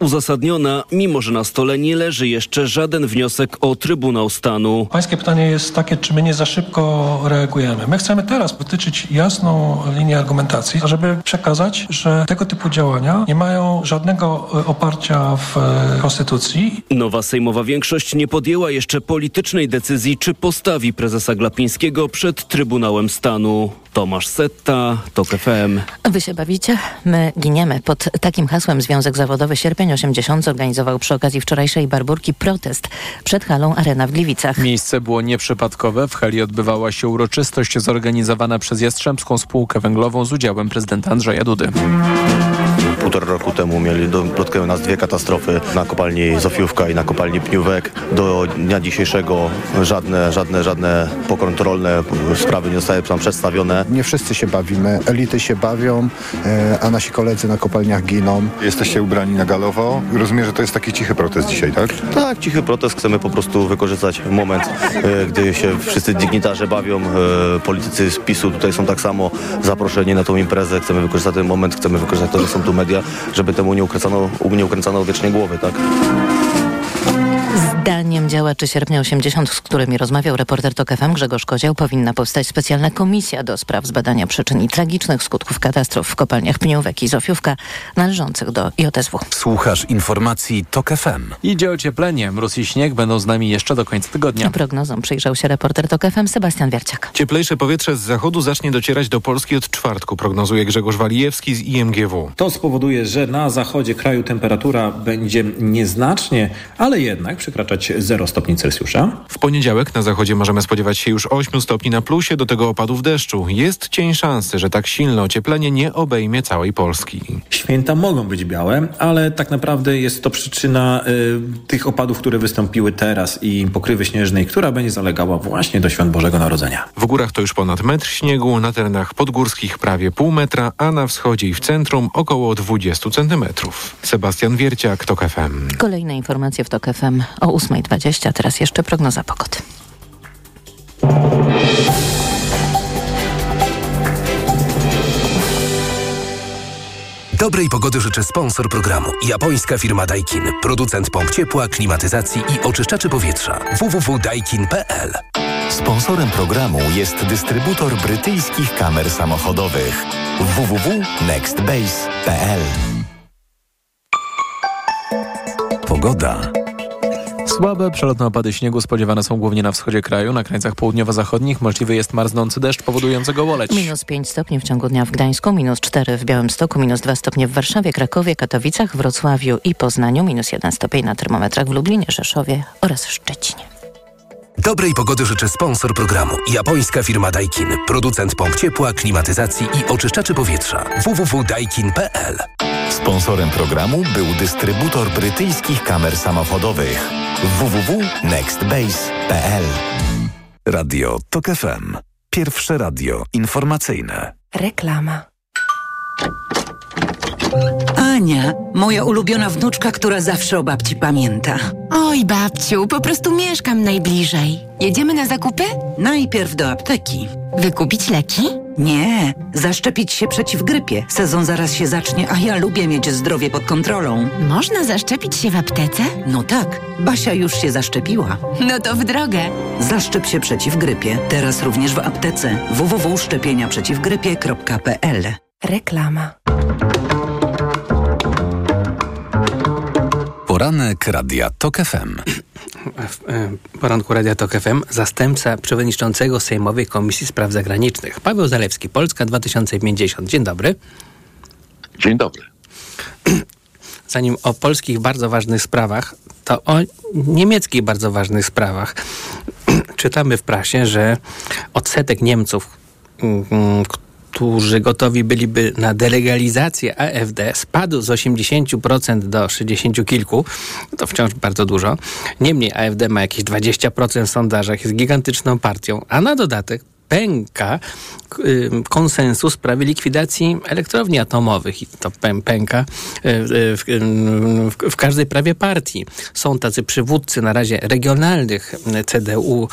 uzasadniona, mimo że na stole nie leży jeszcze żaden wniosek o Trybunał Stanu. Pańskie pytanie jest takie, czy my nie za szybko reagujemy. My chcemy teraz wytyczyć jasną linię argumentacji, żeby przekazać, że tego typu działania nie mają żadnego e, oparcia w e, Konstytucji. Nowa sejmowa większość nie podjęła jeszcze politycznej decyzji, czy postawi prezesa Glapińskiego przed Trybunałem Stanu. Tomasz Setta, TOK FM. Wy się bawicie? My giniemy. Pod takim hasłem Związek Zawodowy Sierpień 80 zorganizował przy okazji wczorajszej barburki protest przed halą Arena w Gliwicach. Miejsce było nieprzypadkowe. W hali odbywała się uroczystość zorganizowana przez Jastrzębską Spółkę Węglową z udziałem prezydenta Andrzeja Dudy. Półtora roku temu mieli dotkały nas dwie katastrofy na kopalni Zofiówka i na kopalni Pniówek. Do dnia dzisiejszego żadne, żadne, żadne pokontrolne sprawy nie zostały tam przedstawione. Nie wszyscy się bawimy, elity się bawią, e, a nasi koledzy na kopalniach giną. Jesteście ubrani na galowo. Rozumiem, że to jest taki cichy protest dzisiaj, tak? Tak, cichy protest. Chcemy po prostu wykorzystać moment, e, gdy się wszyscy dygnitarze bawią. E, politycy z PiSu tutaj są tak samo zaproszeni na tą imprezę. Chcemy wykorzystać ten moment, chcemy wykorzystać to, że są tu media, żeby temu nie ukręcano, nie ukręcano wiecznie głowy, tak? Zdaniem działaczy sierpnia 80, z którymi rozmawiał reporter TOK FM Grzegorz Kozioł, powinna powstać specjalna komisja do spraw zbadania przyczyn i tragicznych skutków katastrof w kopalniach Pniówek i Zofiówka należących do JSW. Słuchasz informacji TOK FM. Idzie ocieplenie. Mróz i śnieg będą z nami jeszcze do końca tygodnia. Prognozą przyjrzał się reporter TOK FM Sebastian Wierciak. Cieplejsze powietrze z zachodu zacznie docierać do Polski od czwartku, prognozuje Grzegorz Walijewski z IMGW. To spowoduje, że na zachodzie kraju temperatura będzie nieznacznie, ale jednak przekraczać 0 stopni Celsjusza. W poniedziałek na zachodzie możemy spodziewać się już 8 stopni na plusie, do tego opadów deszczu. Jest cień szansy, że tak silne ocieplenie nie obejmie całej Polski. Święta mogą być białe, ale tak naprawdę jest to przyczyna y, tych opadów, które wystąpiły teraz i pokrywy śnieżnej, która będzie zalegała właśnie do świąt Bożego Narodzenia. W górach to już ponad metr śniegu, na terenach podgórskich prawie pół metra, a na wschodzie i w centrum około 20 centymetrów. Sebastian Wierciak, TOK FM. Kolejne informacje w TOK FM o 8.20, teraz jeszcze prognoza pogody. Dobrej pogody życzy sponsor programu. Japońska firma Daikin. Producent pomp ciepła, klimatyzacji i oczyszczaczy powietrza. www.daikin.pl Sponsorem programu jest dystrybutor brytyjskich kamer samochodowych www.nextbase.pl Pogoda. Słabe przelotne opady śniegu spodziewane są głównie na wschodzie kraju. Na krańcach południowo-zachodnich możliwy jest marznący deszcz powodujący gołoleć. Minus 5 stopni w ciągu dnia w Gdańsku, minus 4 w Białymstoku, minus 2 stopnie w Warszawie, Krakowie, Katowicach, Wrocławiu i Poznaniu, minus 1 stopień na termometrach w Lublinie, Rzeszowie oraz Szczecinie. Dobrej pogody życzy sponsor programu. Japońska firma Daikin. Producent pomp ciepła, klimatyzacji i oczyszczaczy powietrza. www.daikin.pl Sponsorem programu był dystrybutor brytyjskich kamer samochodowych www.nextbase.pl Radio TOK FM. Pierwsze radio informacyjne. Reklama. Ania, moja ulubiona wnuczka, która zawsze o babci pamięta. Oj, babciu, po prostu mieszkam najbliżej. Jedziemy na zakupy? Najpierw do apteki. Wykupić leki? Nie, zaszczepić się przeciw grypie. Sezon zaraz się zacznie, a ja lubię mieć zdrowie pod kontrolą. Można zaszczepić się w aptece? No tak, Basia już się zaszczepiła. No to w drogę. Zaszczep się przeciw grypie. Teraz również w aptece. www.szczepieniaprzeciwgrypie.pl Reklama. Poranek Radia TOK FM. W poranku Radia TOK FM zastępca przewodniczącego Sejmowej Komisji Spraw Zagranicznych Paweł Zalewski, Polska 2050. Dzień dobry. Dzień dobry. Zanim o polskich bardzo ważnych sprawach, to o niemieckich bardzo ważnych sprawach. Czytamy w prasie, że odsetek Niemców, którzy gotowi byliby na delegalizację AfD spadł z 80% do 60 kilku, to wciąż bardzo dużo. Niemniej AfD ma jakieś 20% w sondażach, jest gigantyczną partią, a na dodatek pęka konsensus w sprawie likwidacji elektrowni atomowych i to pęka w, w, w, każdej prawie partii. Są tacy przywódcy na razie regionalnych CDU,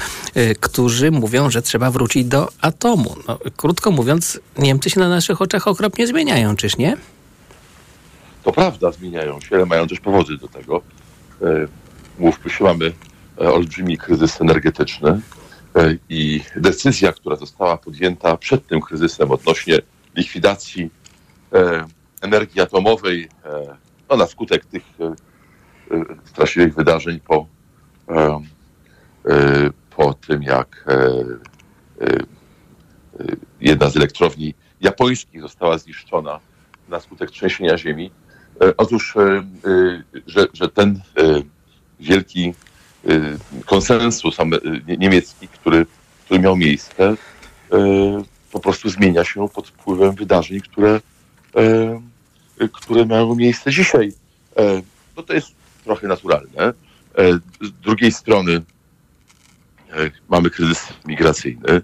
którzy mówią, że trzeba wrócić do atomu. No, krótko mówiąc, Niemcy się na naszych oczach okropnie zmieniają, czyż nie? to prawda, zmieniają się, ale mają też powody do tego. Mówmy się, mamy olbrzymi kryzys energetyczny i decyzja, która została podjęta przed tym kryzysem odnośnie likwidacji energii atomowej, no, na skutek tych straszliwych wydarzeń po, po tym, jak jedna z elektrowni japońskich została zniszczona na skutek trzęsienia ziemi. Otóż, że, że ten wielki konsensus niemiecki, który, który miał miejsce, po prostu zmienia się pod wpływem wydarzeń, które, które mają miejsce dzisiaj. No to jest trochę naturalne. Z drugiej strony mamy kryzys migracyjny,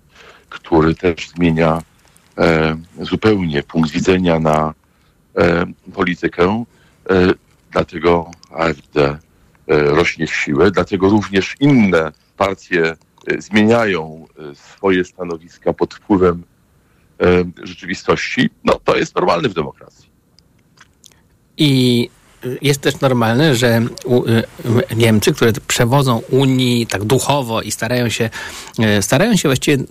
który też zmienia zupełnie punkt widzenia na politykę. Dlatego AfD rośnie w siłę, dlatego również inne partie zmieniają swoje stanowiska pod wpływem rzeczywistości. No to jest normalne w demokracji. I jest też normalne, że Niemcy, które przewodzą Unii tak duchowo i starają się, starają się właściwie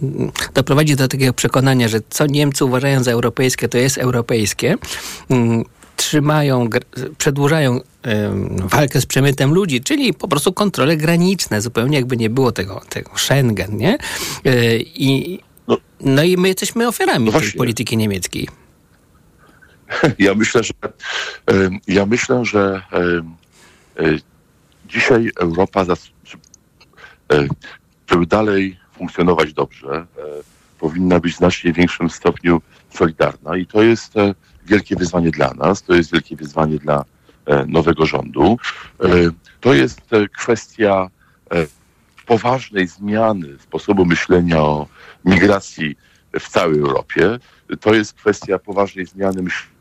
doprowadzić do takiego przekonania, że co Niemcy uważają za europejskie, to jest europejskie, trzymają, przedłużają walkę z przemytem ludzi, czyli po prostu kontrole graniczne, zupełnie jakby nie było tego, tego Schengen, nie? I, no i my jesteśmy ofiarami no tej polityki niemieckiej. Ja myślę, że ja myślę, że dzisiaj Europa, żeby dalej funkcjonować dobrze, powinna być w znacznie większym stopniu solidarna i to jest wielkie wyzwanie dla nas, to jest wielkie wyzwanie dla nowego rządu. To jest kwestia poważnej zmiany sposobu myślenia o migracji w całej Europie. To jest kwestia poważnej zmiany myślenia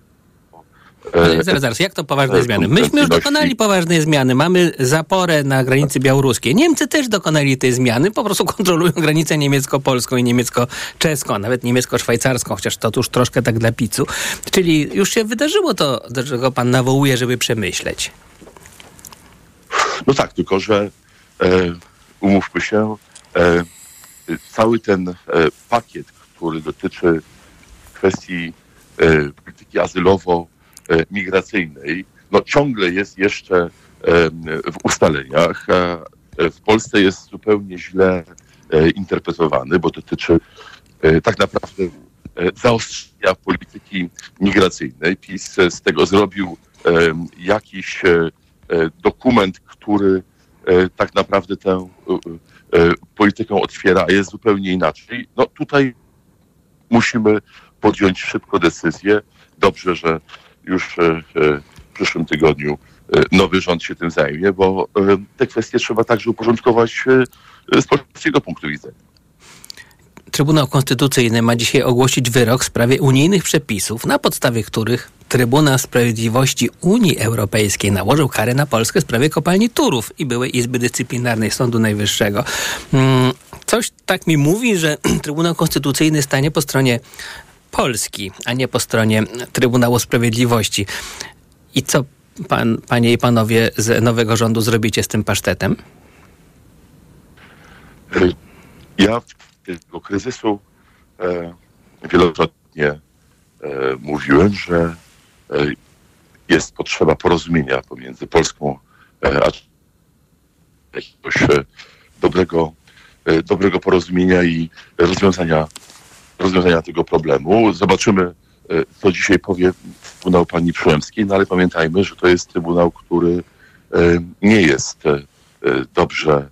ale zaraz, zaraz, jak to poważne zmiany? Myśmy już dokonali poważnej zmiany. Mamy zaporę na granicy białoruskiej. Niemcy też dokonali tej zmiany, po prostu kontrolują granicę niemiecko-polską i niemiecko-czeską, a nawet niemiecko-szwajcarską, chociaż to już troszkę tak dla picu. Czyli już się wydarzyło to, do czego pan nawołuje, żeby przemyśleć. No tak, tylko że e, umówmy się, e, cały ten e, pakiet, który dotyczy kwestii polityki azylowo migracyjnej, no ciągle jest jeszcze w ustaleniach. W Polsce jest zupełnie źle interpretowany, bo dotyczy tak naprawdę zaostrzenia polityki migracyjnej. PiS z tego zrobił jakiś dokument, który tak naprawdę tę politykę otwiera, a jest zupełnie inaczej. No tutaj musimy podjąć szybko decyzję. Dobrze, że już w przyszłym tygodniu nowy rząd się tym zajmie, bo te kwestie trzeba także uporządkować z polskiego punktu widzenia. Trybunał Konstytucyjny ma dzisiaj ogłosić wyrok w sprawie unijnych przepisów, na podstawie których Trybunał Sprawiedliwości Unii Europejskiej nałożył karę na Polskę w sprawie kopalni Turów i byłej Izby Dyscyplinarnej Sądu Najwyższego. Coś tak mi mówi, że Trybunał Konstytucyjny stanie po stronie Polski, a nie po stronie Trybunału Sprawiedliwości. I co pan, panie i panowie z nowego rządu zrobicie z tym pasztetem? Ja tego kryzysu e, wielokrotnie e, mówiłem, że e, jest potrzeba porozumienia pomiędzy Polską e, a jakiegoś e, dobrego, e, dobrego porozumienia i rozwiązania rozwiązania tego problemu. Zobaczymy, e, co dzisiaj powie Trybunał Pani Przyłębskiej, no ale pamiętajmy, że to jest Trybunał, który e, nie jest e, dobrze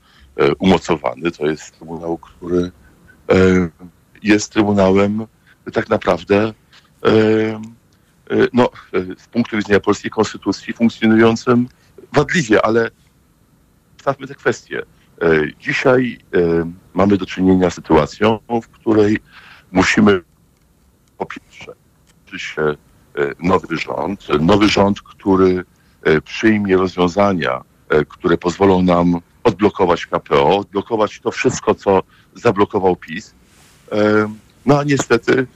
umocowany. To jest Trybunał, który jest Trybunałem tak naprawdę no, z punktu widzenia polskiej konstytucji funkcjonującym wadliwie, ale stawmy te kwestie. Dzisiaj mamy do czynienia z sytuacją, w której musimy po pierwsze się e, nowy rząd, nowy rząd, który e, przyjmie rozwiązania, e, które pozwolą nam odblokować KPO, odblokować to wszystko, co zablokował PiS. No a niestety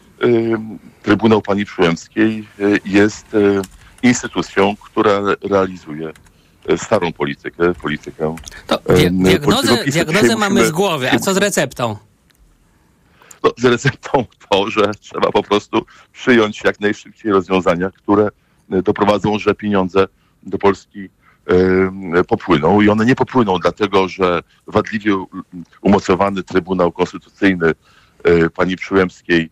Trybunał Pani Przyłębskiej jest instytucją, która realizuje starą politykę, politykę. To dia- diagnozę, diagnozę mamy z głowy, a co z receptą? No, z receptą to, że trzeba po prostu przyjąć jak najszybciej rozwiązania, które e, doprowadzą, że pieniądze do Polski e, popłyną. I one nie popłyną dlatego, że wadliwie umocowany Trybunał Konstytucyjny e, pani Przyłębskiej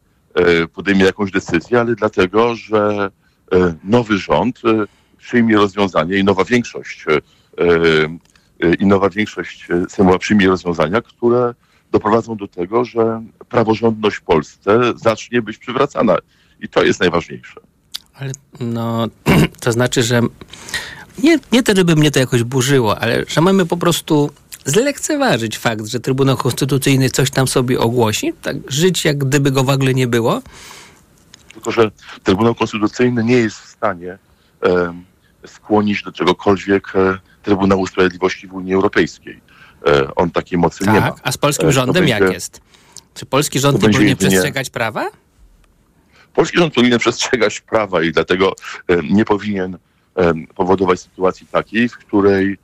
podejmie jakąś decyzję, ale dlatego, że nowy rząd przyjmie rozwiązanie i nowa większość i nowa większość przyjmie rozwiązania, które doprowadzą do tego, że praworządność w Polsce zacznie być przywracana. I to jest najważniejsze. Ale no, to znaczy, że nie, nie to, żeby mnie to jakoś burzyło, ale że mamy po prostu zlekceważyć fakt, że Trybunał Konstytucyjny coś tam sobie ogłosi, tak żyć jak gdyby go w ogóle nie było. Tylko, że Trybunał Konstytucyjny nie jest w stanie em, skłonić do czegokolwiek e, Trybunału Sprawiedliwości w Unii Europejskiej. E, on takiej mocy nie ma. Tak, a z polskim E, rządem jak będzie- jest? Czy polski rząd nie powinien jedynie- przestrzegać prawa? Polski rząd powinien przestrzegać prawa i dlatego e, nie powinien powodować sytuacji takiej, w której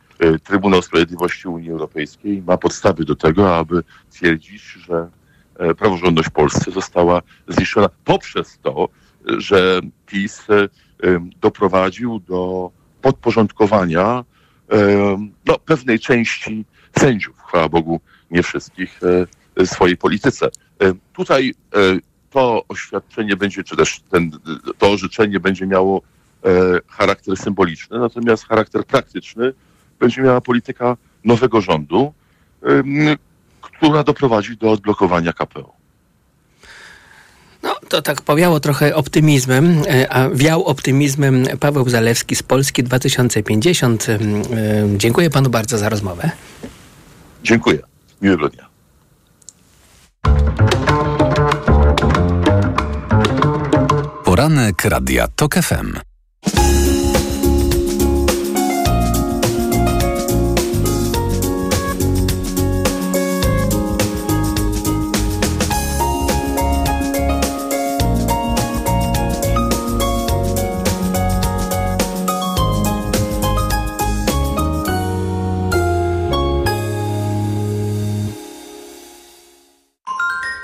Trybunał Sprawiedliwości Unii Europejskiej ma podstawy do tego, aby twierdzić, że praworządność w Polsce została zniszczona poprzez to, że PiS doprowadził do podporządkowania no, pewnej części sędziów, chwała Bogu, nie wszystkich, e, swojej polityce. E, Tutaj e, to oświadczenie będzie, czy też ten, to orzeczenie będzie miało e, charakter symboliczny, natomiast charakter praktyczny będzie miała polityka nowego rządu, która doprowadzi do odblokowania KPO. No, to tak powiało trochę optymizmem, e, a wiał optymizmem Paweł Zalewski z Polski 2050. E, Dziękuję panu bardzo za rozmowę. Dziękuję. Miłego dnia. Poranek Radia TOK FM.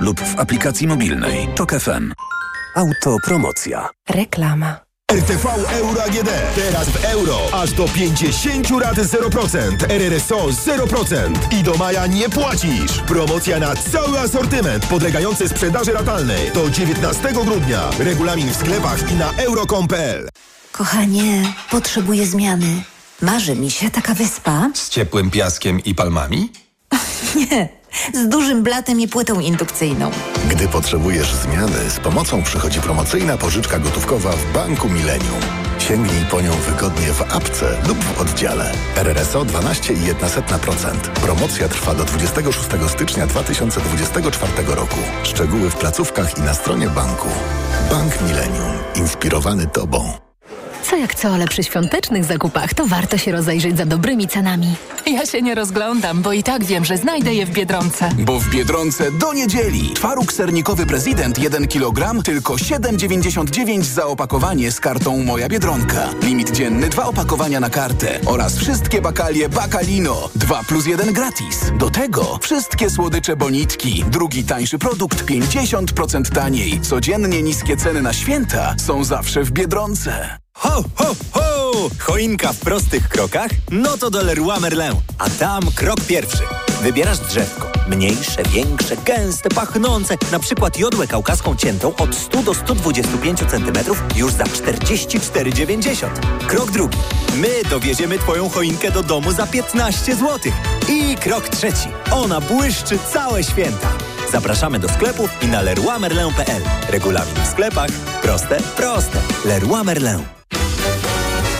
lub w aplikacji mobilnej. Tok FM. Autopromocja. Reklama. RTV Euro AGD. Teraz w euro. Aż do 50 rat 0%. RRSO 0%. I do maja nie płacisz. Promocja na cały asortyment podlegający sprzedaży ratalnej. Do 19 grudnia. Regulamin w sklepach i na euro.com.pl. Kochanie, potrzebuję zmiany. Marzy mi się taka wyspa. Z ciepłym piaskiem i palmami? Nie, z dużym blatem i płytą indukcyjną. Gdy potrzebujesz zmiany, z pomocą przychodzi promocyjna pożyczka gotówkowa w Banku Millennium. Sięgnij po nią wygodnie w apce lub w oddziale. RRSO 12,1%. Promocja trwa do 26 stycznia 2024 roku. Szczegóły w placówkach i na stronie banku. Bank Millennium. Inspirowany Tobą. Co jak co, ale przy świątecznych zakupach to warto się rozejrzeć za dobrymi cenami. Ja się nie rozglądam, bo i tak wiem, że znajdę je w Biedronce. Bo w Biedronce do niedzieli. Twaróg sernikowy prezydent 1 kg tylko 7,99 za opakowanie z kartą Moja Biedronka. Limit dzienny dwa opakowania na kartę oraz wszystkie bakalie Bakalino 2 plus 1 gratis. Do tego wszystkie słodycze Bonitki. Drugi tańszy produkt 50% taniej. Codziennie niskie ceny na święta są zawsze w Biedronce. Ho, ho, ho! Choinka w prostych krokach? No to do Leroy Merlin. A tam krok pierwszy. Wybierasz drzewko. Mniejsze, większe, gęste, pachnące. Na przykład jodłę kaukaską ciętą od 100 do 125 cm już za 44,90. Krok drugi. My dowieziemy Twoją choinkę do domu za 15 zł. I krok trzeci. Ona błyszczy całe święta. Zapraszamy do sklepów i na leroymerlin.pl. Regulamin w sklepach. Proste, proste. Leroy Merlin.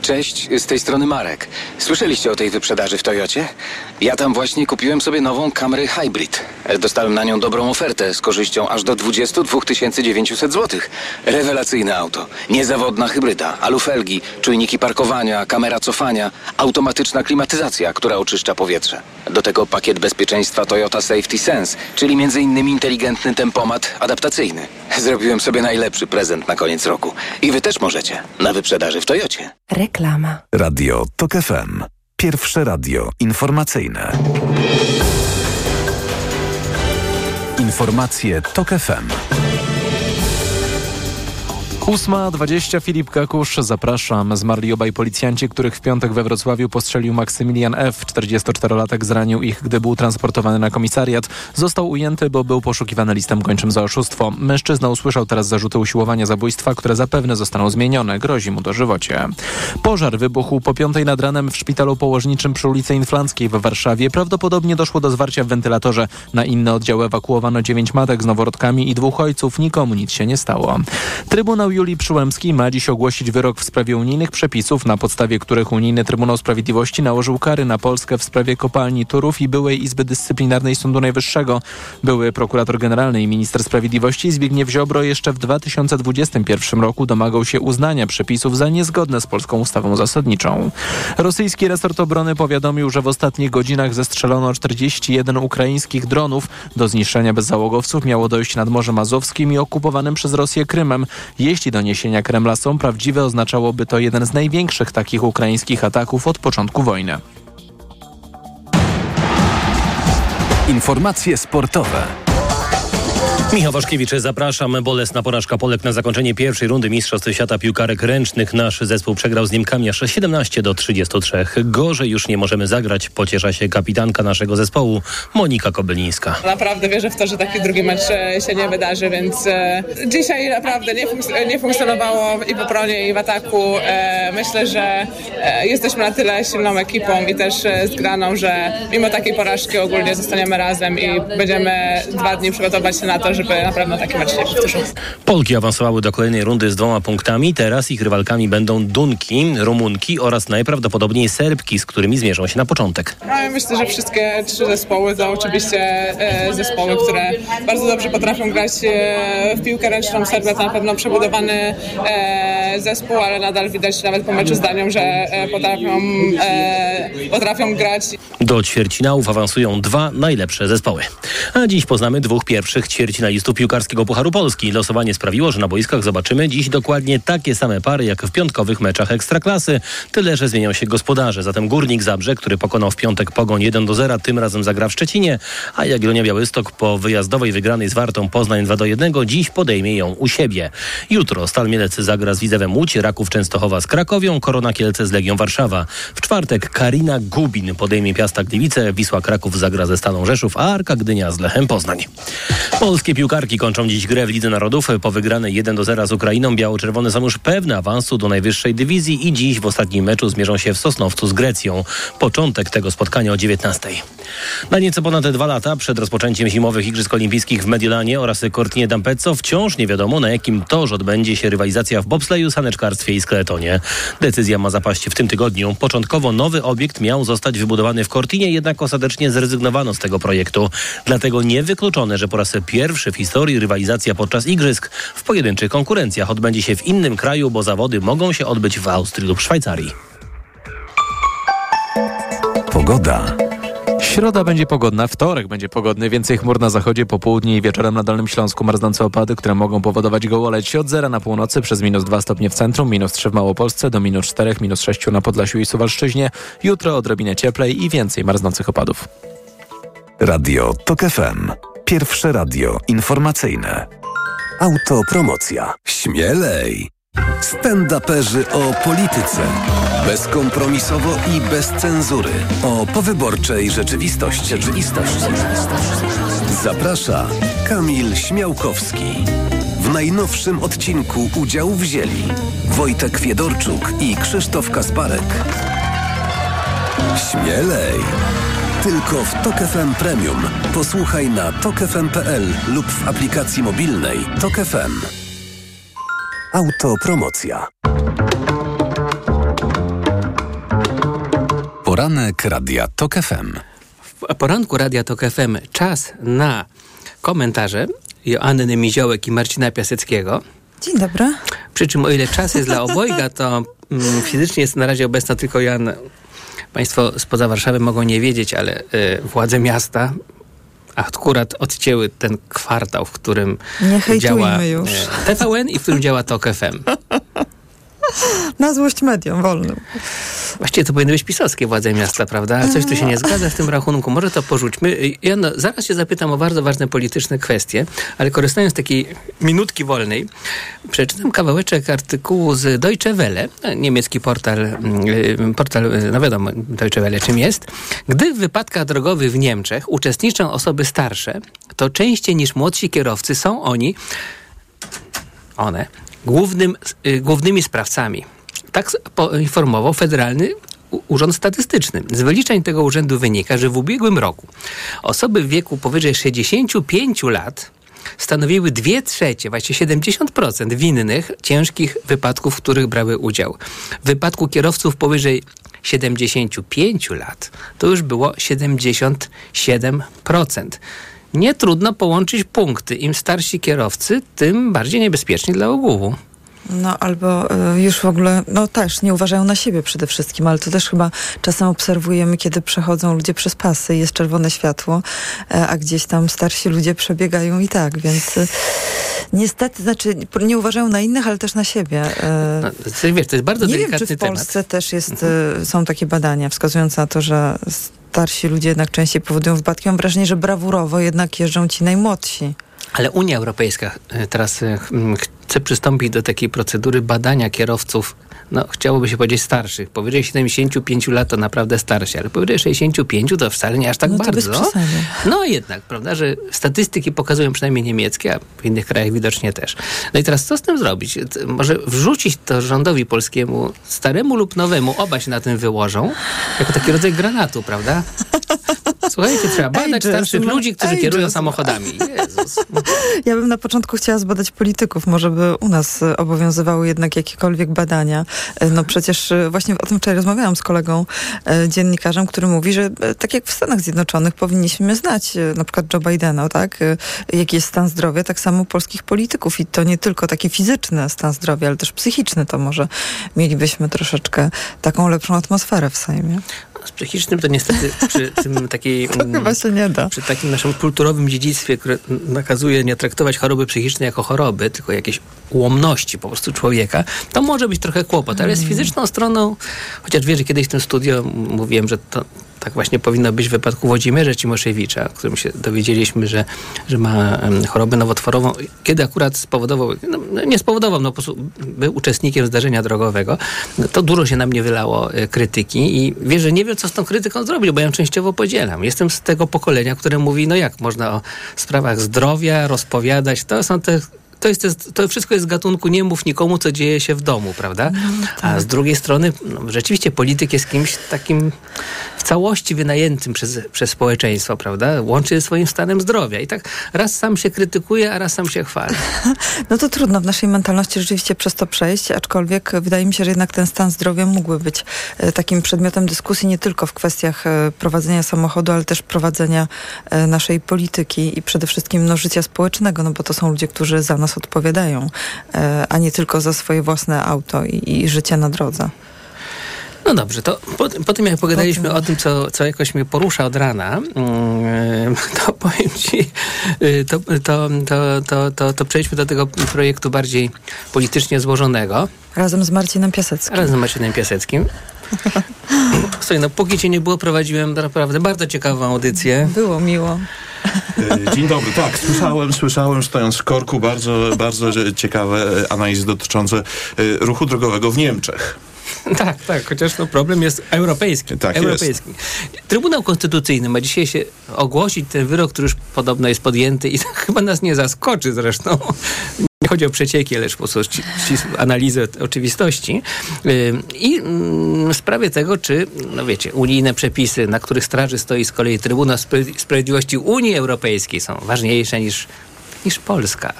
Cześć, z tej strony Marek. Słyszeliście o tej wyprzedaży w Toyocie? Ja tam właśnie kupiłem sobie nową Camry Hybrid. Dostałem na nią dobrą ofertę z korzyścią aż do 22 900 zł. Rewelacyjne auto. Niezawodna hybryda, alufelgi, czujniki parkowania, kamera cofania, automatyczna klimatyzacja, która oczyszcza powietrze. Do tego pakiet bezpieczeństwa Toyota Safety Sense, czyli m.in. inteligentny tempomat adaptacyjny. Zrobiłem sobie najlepszy prezent na koniec roku. I wy też możecie. Na wyprzedaży w Toyocie. Reklama. Radio TOK FM. Pierwsze radio informacyjne. Informacje TOK FM. 8.20 Filip Kakusz, zapraszam. Zmarli obaj policjanci, których w piątek we Wrocławiu postrzelił Maksymilian F. 44-latek zranił ich, gdy był transportowany na komisariat. Został ujęty, bo był poszukiwany listem kończym za oszustwo. Mężczyzna usłyszał teraz zarzuty usiłowania zabójstwa, które zapewne zostaną zmienione. Grozi mu dożywocie. Pożar wybuchł po piątej nad ranem w szpitalu położniczym przy ulicy Inflanckiej w Warszawie. Prawdopodobnie doszło do zwarcia w wentylatorze. Na inne oddziały ewakuowano dziewięć matek z noworodkami i dwóch ojców. Nikomu nic się nie stało. Trybunał Julii Przyłębskiej ma dziś ogłosić wyrok w sprawie unijnych przepisów, na podstawie których Unijny Trybunał Sprawiedliwości nałożył kary na Polskę w sprawie kopalni Turów i byłej Izby Dyscyplinarnej Sądu Najwyższego. Były prokurator generalny i minister sprawiedliwości Zbigniew Ziobro jeszcze w 2021 roku domagał się uznania przepisów za niezgodne z polską ustawą zasadniczą. Rosyjski resort obrony powiadomił, że w ostatnich godzinach zestrzelono 41 ukraińskich dronów. Do zniszczenia bezzałogowców miało dojść nad Morzem Azowskim i okupowanym przez Rosję Krymem. Jeśli doniesienia Kremla są prawdziwe, oznaczałoby to jeden z największych takich ukraińskich ataków od początku wojny. Informacje sportowe. Michał Waszkiewicz, zapraszam. Bolesna porażka Polek na zakończenie pierwszej rundy Mistrzostw Świata Piłkarek Ręcznych. Nasz zespół przegrał z Niemkami aż 17 do 33. Gorzej już nie możemy zagrać, pociesza się kapitanka naszego zespołu, Monika Kobylińska. Naprawdę wierzę w to, że taki drugi mecz e, się nie wydarzy, więc e, dzisiaj naprawdę nie, funk- nie funkcjonowało i w obronie, i w ataku. E, myślę, że e, jesteśmy na tyle silną ekipą i też e, zgraną, że mimo takiej porażki ogólnie zostaniemy razem i będziemy dwa dni przygotować się na to, żeby na pewno taki mecz nie powtórzył. Polki awansowały do kolejnej rundy z dwoma punktami. Teraz ich rywalkami będą Dunki, Rumunki oraz najprawdopodobniej Serbki, z którymi zmierzą się na początek. No, ja myślę, że wszystkie trzy zespoły to oczywiście e, zespoły, które bardzo dobrze potrafią grać e, w piłkę ręczną. Serbia to na pewno przebudowany e, zespół, ale nadal widać nawet po meczu z Danią, że e, potrafią, e, potrafią grać. Do ćwierćfinałów awansują dwa najlepsze zespoły. A dziś poznamy dwóch pierwszych ćwierćfinalistów piłkarskiego Pucharu Polski. Losowanie sprawiło, że na boiskach zobaczymy dziś dokładnie takie same pary jak w piątkowych meczach Ekstraklasy. Tyle, że zmienią się gospodarze. Zatem Górnik Zabrze, który pokonał w piątek Pogoń 1 do 0, tym razem zagra w Szczecinie, a Jagiellonia Białystok po wyjazdowej wygranej z Wartą Poznań 2 do 1 dziś podejmie ją u siebie. Jutro Stal Mielec zagra z Widzewem Łódź, Raków Częstochowa z Krakowią, Korona Kielce z Legią Warszawa. W czwartek Karina Gubin podejmie Piasta Gliwice, Wisła Kraków zagra ze Stalą Rzeszów, a Arka Gdynia z Lechem Poznań. Polskie piłkarki kończą dziś grę w Lidze Narodów. Po wygranej 1 do 0 z Ukrainą biało-czerwone są już pewne awansu do najwyższej dywizji i dziś w ostatnim meczu zmierzą się w Sosnowcu z Grecją. Początek tego spotkania o 19. Na nieco ponad dwa lata przed rozpoczęciem zimowych Igrzysk Olimpijskich w Mediolanie oraz Cortinie d'Ampezzo wciąż nie wiadomo na jakim torze odbędzie się rywalizacja w bobsleju, saneczkarstwie i skeletonie. Decyzja ma zapaść w tym tygodniu. Początkowo nowy obiekt miał zostać wybudowany w Cortinie, jednak ostatecznie zrezygnowano z tego projektu. Dlatego niewykluczone, że po raz pierwszy w historii rywalizacja podczas Igrzysk w pojedynczych konkurencjach odbędzie się w innym kraju, bo zawody mogą się odbyć w Austrii lub Szwajcarii. Pogoda. Środa będzie pogodna, wtorek będzie pogodny, więcej chmur na zachodzie, po południu i wieczorem na Dolnym Śląsku marznące opady, które mogą powodować gołoleć od zera na północy przez minus 2 stopnie w centrum, minus 3 w Małopolsce, do minus 4, minus 6 na Podlasiu i Suwalszczyźnie. Jutro odrobinę cieplej i więcej marznących opadów. Radio TOK FM. Pierwsze radio informacyjne. Autopromocja. Śmielej! Stand-uperzy o polityce. Bezkompromisowo i bez cenzury. O powyborczej rzeczywistości. Zaprasza Kamil Śmiałkowski. W najnowszym odcinku udział wzięli Wojtek Fiedorczuk i Krzysztof Kasparek. Śmielej! Tylko w Tok FM Premium. Posłuchaj na tokefm.pl lub w aplikacji mobilnej Tok FM. Autopromocja. Poranek Radia Tok FM. W poranku Radia Tok FM czas na komentarze Joanny Miziołek i Marcina Piaseckiego. Dzień dobry. Przy czym o ile czas jest dla obojga, to mm, fizycznie jest na razie obecna tylko Joanna. Państwo spoza Warszawy mogą nie wiedzieć, ale y, władze miasta akurat odcięły ten kwartał, w którym działa już. y, TVN i w którym działa TOK FM. Na złość mediom wolnym. Właściwie to powinny być pisowskie władze miasta, prawda? Coś tu się nie zgadza w tym rachunku. Może to porzućmy. Jano, zaraz się zapytam o bardzo ważne polityczne kwestie, ale korzystając z takiej minutki wolnej, przeczytam kawałeczek artykułu z Deutsche Welle, niemiecki portal, mm, portal, no wiadomo, Deutsche Welle czym jest. Gdy w wypadkach drogowych w Niemczech uczestniczą osoby starsze, to częściej niż młodsi kierowcy są oni, one, głównym, y, głównymi sprawcami. Tak poinformował Federalny Urząd Statystyczny. Z wyliczeń tego urzędu wynika, że w ubiegłym roku osoby w wieku powyżej 65 lat stanowiły 2 trzecie, właściwie 70% winnych ciężkich wypadków, w których brały udział. W wypadku kierowców powyżej 75 lat to już było 77%. Nie trudno połączyć punkty. Im starsi kierowcy, tym bardziej niebezpieczni dla ogółu. No albo y, już w ogóle, no też nie uważają na siebie przede wszystkim, ale to też chyba czasem obserwujemy, kiedy przechodzą ludzie przez pasy i jest czerwone światło, e, a gdzieś tam starsi ludzie przebiegają i tak, więc y, niestety, znaczy nie uważają na innych, ale też na siebie. No, to, wiesz, to jest bardzo nie wiem, delikatny czy w temat. Polsce też jest, y, są takie badania wskazujące na to, że starsi ludzie jednak częściej powodują wypadki. Mam wrażenie, że brawurowo jednak jeżdżą ci najmłodsi. Ale Unia Europejska e, teraz e, chce przystąpić do takiej procedury badania kierowców, no chciałoby się powiedzieć starszych. Powyżej 75 lat to naprawdę starsi, ale powyżej 65 to wcale nie aż tak No bardzo. No jednak, prawda, że statystyki pokazują przynajmniej niemieckie, a w innych krajach widocznie też. No i teraz co z tym zrobić? Może wrzucić to rządowi polskiemu, staremu lub nowemu, oba się na tym wyłożą, jako taki rodzaj granatu, prawda? Słuchajcie, trzeba badać Ages, starszych no, ludzi, którzy ages. kierują samochodami. Jezus. Ja bym na początku chciała zbadać polityków, może by u nas obowiązywały jednak jakiekolwiek badania. E, No przecież e, właśnie o tym wczoraj rozmawiałam z kolegą e, dziennikarzem, który mówi, że tak jak w Stanach Zjednoczonych powinniśmy znać na przykład Joe Bidena, tak? Jaki jest stan zdrowia, tak samo polskich polityków i to nie tylko taki fizyczny stan zdrowia, ale też psychiczny, to może mielibyśmy troszeczkę taką lepszą atmosferę w Sejmie. Z psychicznym to niestety przy tym takiej... mm, chyba się nie da. Przy takim naszym kulturowym dziedzictwie, które nakazuje nie traktować choroby psychicznej jako choroby, tylko jakieś ułomności po prostu człowieka, to może być trochę kłopot, ale z fizyczną stroną, chociaż wiesz, że kiedyś w tym studio mówiłem, że to tak właśnie powinno być w wypadku Włodzimierza Cimoszewicza, o którym się dowiedzieliśmy, że, że ma chorobę nowotworową, kiedy akurat spowodował, no, nie spowodował, no po prostu był uczestnikiem zdarzenia drogowego, no, to dużo się na mnie wylało e, krytyki i wiesz, że nie wiem, co z tą krytyką zrobić, bo ja ją częściowo podzielam. Jestem z tego pokolenia, które mówi, no jak można o sprawach zdrowia rozpowiadać, to są te to, jest, to wszystko jest z gatunku nie mów nikomu, co dzieje się w domu, prawda? A z drugiej strony, no, rzeczywiście polityk jest kimś takim w całości wynajętym przez, przez społeczeństwo, prawda? Łączy ze swoim stanem zdrowia. I tak raz sam się krytykuje, a raz sam się chwali. No to trudno w naszej mentalności rzeczywiście przez to przejść, aczkolwiek wydaje mi się, że jednak ten stan zdrowia mógłby być e, takim przedmiotem dyskusji nie tylko w kwestiach e, prowadzenia samochodu, ale też prowadzenia e, naszej polityki i przede wszystkim no, życia społecznego, no bo to są ludzie, którzy za nas odpowiadają, a nie tylko za swoje własne auto i, i życie na drodze. No dobrze, to po, po tym jak pogadaliśmy o tym, co, co jakoś mnie porusza od rana, mm, to powiem ci, y, to, to, to, to, to, to przejdźmy do tego projektu bardziej politycznie złożonego. Razem z Marcinem Piaseckim. Razem z Marcinem Piaseckim. Słuchaj, no póki cię nie było, prowadziłem naprawdę bardzo ciekawą audycję. Było miło. E, Dzień dobry, tak, słyszałem, słyszałem stojąc w korku bardzo, bardzo ciekawe analizy dotyczące e, ruchu drogowego w Niemczech. Tak, tak, chociaż no problem jest europejski. Tak europejski. Trybunał Konstytucyjny ma dzisiaj się ogłosić ten wyrok, który już podobno jest podjęty i chyba nas nie zaskoczy zresztą. Nie chodzi o przecieki, lecz po prostu analizę oczywistości. I mm, w sprawie tego, czy, no wiecie, unijne przepisy, na których straży stoi z kolei Trybunał Spra- Sprawiedliwości Unii Europejskiej są ważniejsze niż, niż Polska.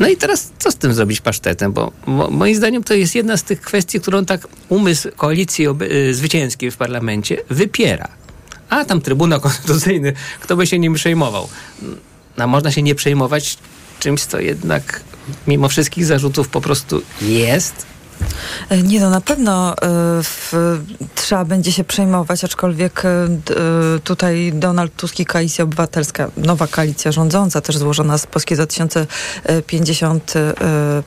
No i teraz co z tym zrobić pasztetem? Bo mo, moim zdaniem to jest jedna z tych kwestii, którą tak umysł koalicji oby, y, zwycięskiej w parlamencie wypiera. A tam Trybunał Konstytucyjny, kto by się nim przejmował? No, można się nie przejmować czymś, co jednak mimo wszystkich zarzutów po prostu jest. E, Nie no, na pewno e, w, trzeba będzie się przejmować, aczkolwiek e, tutaj Donald Tusk i Koalicja Obywatelska, nowa koalicja rządząca, też złożona z Polski 2050, e,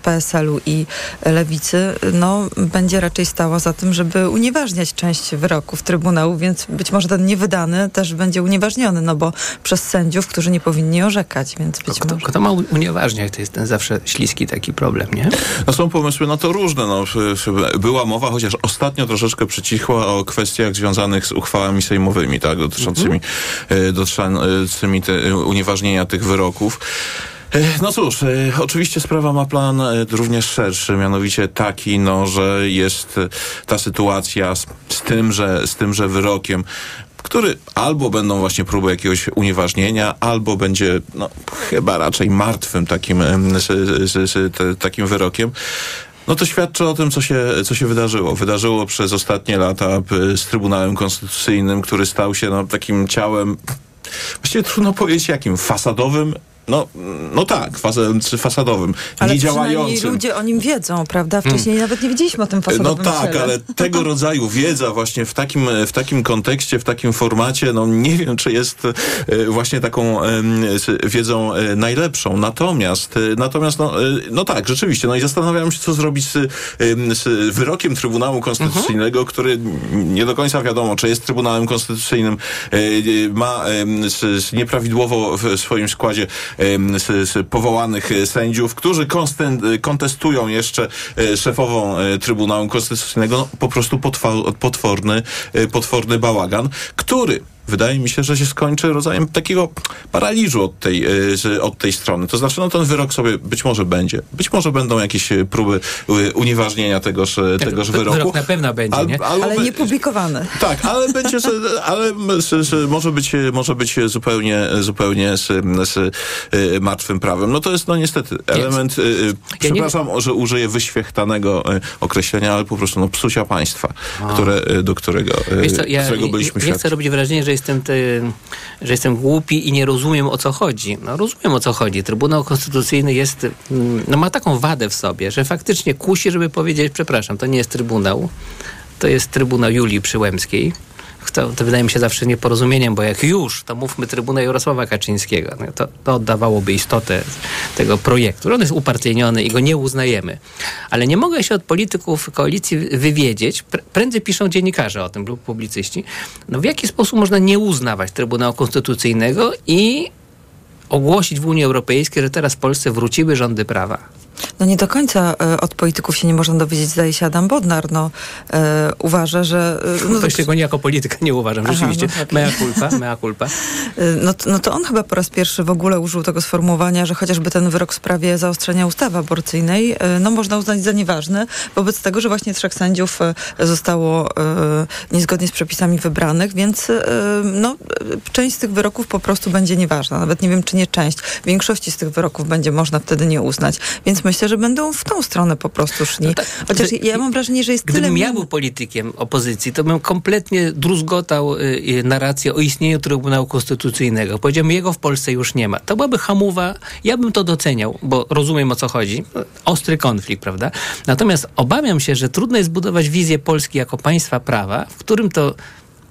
PSL-u i Lewicy, no będzie raczej stała za tym, żeby unieważniać część wyroków Trybunału, więc być może ten niewydany też będzie unieważniony, no bo przez sędziów, którzy nie powinni orzekać, więc być Kto, może... kto ma unieważniać? To jest ten zawsze śliski taki problem, nie? No są pomysły na to różne. No, była mowa, chociaż ostatnio troszeczkę przycichła o kwestiach związanych z uchwałami sejmowymi, tak, dotyczącymi, e, dotyczącymi te, unieważnienia tych wyroków. E, No cóż, e, oczywiście sprawa ma plan również szerszy, mianowicie taki, no, że jest ta sytuacja z, z tym, że, z tymże wyrokiem, który albo będą właśnie próby jakiegoś unieważnienia, albo będzie no, chyba raczej martwym takim, takim wyrokiem. No to świadczy o tym, co się, co się wydarzyło. Wydarzyło przez ostatnie lata p- z Trybunałem Konstytucyjnym, który stał się no, takim ciałem, właściwie trudno powiedzieć jakim, fasadowym. No, no tak, fasadowym, Ale niedziałającym. ludzie o nim wiedzą, prawda? Wcześniej nawet nie wiedzieliśmy o tym No fasadowym tak, ciele. ale tego rodzaju wiedza właśnie w takim, w takim kontekście, w takim formacie, no nie wiem, czy jest e, właśnie taką wiedzą e, najlepszą. Natomiast, e, natomiast no, no tak, rzeczywiście, no i zastanawiam się, co zrobić z, z wyrokiem Trybunału Konstytucyjnego, który nie do końca wiadomo, czy jest Trybunałem Konstytucyjnym, ma nieprawidłowo w swoim składzie powołanych e, sędziów, którzy konsten- kontestują jeszcze e, szefową e, Trybunału Konstytucyjnego, no, po prostu potworny, e, potworny bałagan, który wydaje mi się, że się skończy rodzajem takiego paraliżu od tej, e, z- od tej strony. To znaczy, no ten wyrok sobie być może będzie. Być może będą jakieś e, próby e, unieważnienia tegoż, e, tegoż Wy- wyroku. Wyrok na pewno będzie, Al- nie? albo Ale nie publikowany. tak, ale będzie, że, ale może być, może być zupełnie, zupełnie z, z martwym prawem. No to jest no niestety element, y, przepraszam, że użyję wyświechtanego określenia, ale po prostu no psucia państwa, A. które, do którego, Wiesz co, ja którego byliśmy chcę świadkami. robić wrażenia, że jestem, że jestem głupi i nie rozumiem o co chodzi. No rozumiem o co chodzi. Trybunał Konstytucyjny jest, mm, no ma taką wadę w sobie, że faktycznie kusi, żeby powiedzieć, przepraszam, to nie jest Trybunał, to jest Trybunał Julii Przyłębskiej. To, to wydaje mi się zawsze nieporozumieniem, bo jak już, to mówmy Trybunał Jarosława Kaczyńskiego. No to, to oddawałoby istotę tego projektu. On jest upartyjniony i go nie uznajemy. Ale nie mogę się od polityków koalicji wywiedzieć, pr- prędzej piszą dziennikarze o tym lub publicyści, no w jaki sposób można nie uznawać Trybunału Konstytucyjnego i ogłosić w Unii Europejskiej, że teraz w Polsce wróciły rządy prawa. No nie do końca e, od polityków się nie można dowiedzieć, zdaje się Adam Bodnar, no e, uważa, że... e, No to się go nie jako polityka nie uważam, Aha, rzeczywiście. no. Mea culpa, mea culpa. E, No, no to on chyba po raz pierwszy w ogóle użył tego sformułowania, że chociażby ten wyrok w sprawie zaostrzenia ustawy aborcyjnej, no można uznać za nieważny, wobec tego, że właśnie trzech sędziów zostało e, niezgodnie z przepisami wybranych, więc e, no, część z tych wyroków po prostu będzie nieważna. Nawet nie wiem, czy nie część. Większości z tych wyroków będzie można wtedy nie uznać. Więc myślę, że będą w tą stronę po prostu szli. Chociaż Gdy- ja mam wrażenie, że jest tyle... Gdybym ja był politykiem opozycji, to bym kompletnie druzgotał y, y, narrację o istnieniu Trybunału Konstytucyjnego. Powiedziałbym, jego w Polsce już nie ma. To byłaby hamowa. Ja bym to doceniał, bo rozumiem o co chodzi. Ostry konflikt, prawda? Natomiast obawiam się, że trudno jest budować wizję Polski jako państwa prawa, w którym to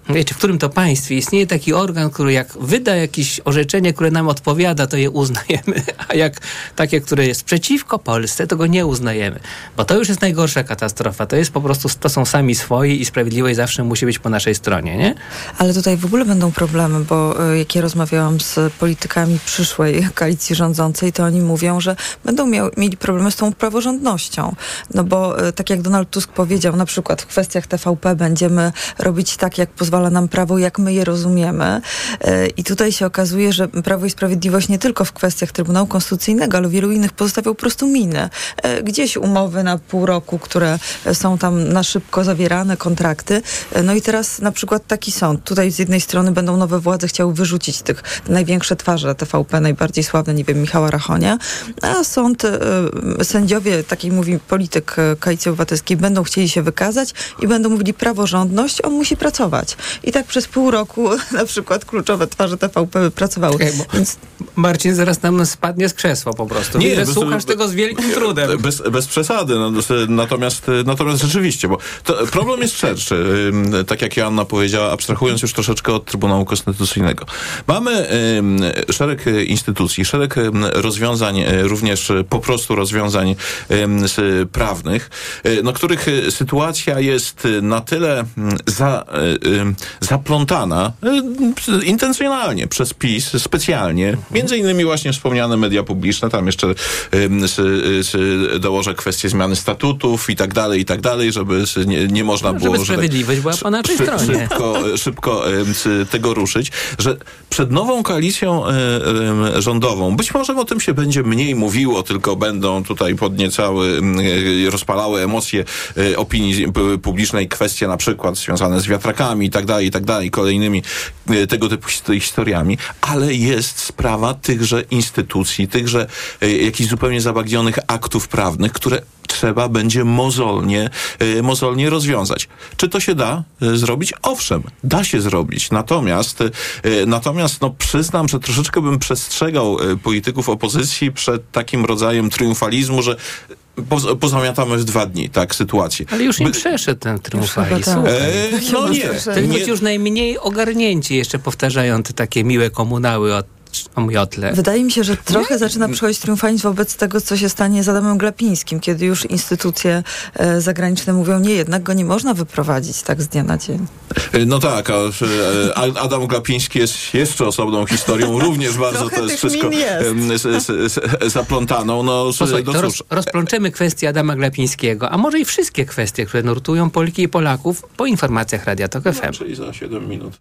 wiecie, w którym to państwie istnieje taki organ, który jak wyda jakieś orzeczenie, które nam odpowiada, to je uznajemy, a jak takie, które jest przeciwko Polsce, to go nie uznajemy. Bo to już jest najgorsza katastrofa. To jest po prostu, to są sami swoi i sprawiedliwość zawsze musi być po naszej stronie, nie? Ale tutaj w ogóle będą problemy, bo y, jak ja rozmawiałam z politykami przyszłej koalicji rządzącej, to oni mówią, że będą miał, mieli problemy z tą praworządnością. No bo y, tak jak Donald Tusk powiedział, na przykład w kwestiach TVP będziemy robić tak, jak pozwala nam prawo, jak my je rozumiemy. Y, I tutaj się okazuje, że Prawo i Sprawiedliwość nie tylko w kwestiach Trybunału Konstytucyjnego, ale wielu innych pozostawiał po prostu miny. Y, Gdzieś umowy na pół roku, które są tam na szybko zawierane, kontrakty. Y, No i teraz na przykład taki sąd. Tutaj z jednej strony będą nowe władze chciały wyrzucić tych największe twarze TVP, najbardziej sławne, nie wiem, Michała Rachonia, a sąd, sędziowie, taki mówi polityk Koalicji Obywatelskiej, będą chcieli się wykazać i będą mówili praworządność, on musi pracować. I tak przez pół roku na przykład kluczowe twarze TVP pracowały. Czekaj, bo Marcin zaraz nam spadnie z krzesła po prostu. Nie, bez- słuchasz tego z wielkim trudem. Bez, bez przesady. No, natomiast, natomiast rzeczywiście, bo to, problem jest szerszy. Tak jak Joanna powiedziała, abstrahując już troszeczkę od Trybunału Konstytucyjnego. Mamy szereg instytucji, szereg rozwiązań, również po prostu rozwiązań prawnych, no, których sytuacja jest na tyle mm, za, zaplątana y, intencjonalnie przez PiS, specjalnie, między innymi właśnie wspomniane media publiczne, tam jeszcze dołożę kwestię zmiany statutów i tak dalej, i tak dalej, żeby nie, nie można było... żeby że tak- sprawiedliwość była po naszej szy- stronie. Szybko, szybko tego ruszyć, że przed nową koalicją em, rządową, być może o tym się będzie mniej mówiło, tylko będą tutaj podniecały, rozpalały emocje e, opinii publicznej kwestie na przykład związane z wiatrakami i tak dalej, i tak dalej, kolejnymi e, tego typu his- historiami, ale jest sprawa tychże instytucji, tychże e, jakichś zupełnie zabagnionych aktów prawnych, które trzeba będzie mozolnie, e, mozolnie rozwiązać. Czy to się da zrobić? Owszem, da się zrobić. Natomiast, natomiast no, przyznam, że troszeczkę bym przestrzegał polityków opozycji przed takim rodzajem triumfalizmu, że poz, pozamiatamy w dwa dni, tak, sytuację. Ale już im By- przeszedł ten triumfalizm. tak. słuchaj. E, no nie. Nie. ci już najmniej ogarnięci jeszcze powtarzają te takie miłe komunały o. Wydaje mi się, że trochę zaczyna przychodzić triumfalizm wobec tego, co się stanie z Adamem Glapińskim, kiedy już instytucje e, zagraniczne mówią, nie, jednak go nie można wyprowadzić tak z dnia na dzień. E, No tak, a, e, a Adam Glapiński jest jeszcze osobną historią, również bardzo to jest wszystko jest. zaplątaną. No, Posłuchaj, no roz, rozplączemy kwestię Adama Glapińskiego, a może i wszystkie kwestie, które nurtują Polki i Polaków po informacjach Radia Tok FM. czyli za 7 minut.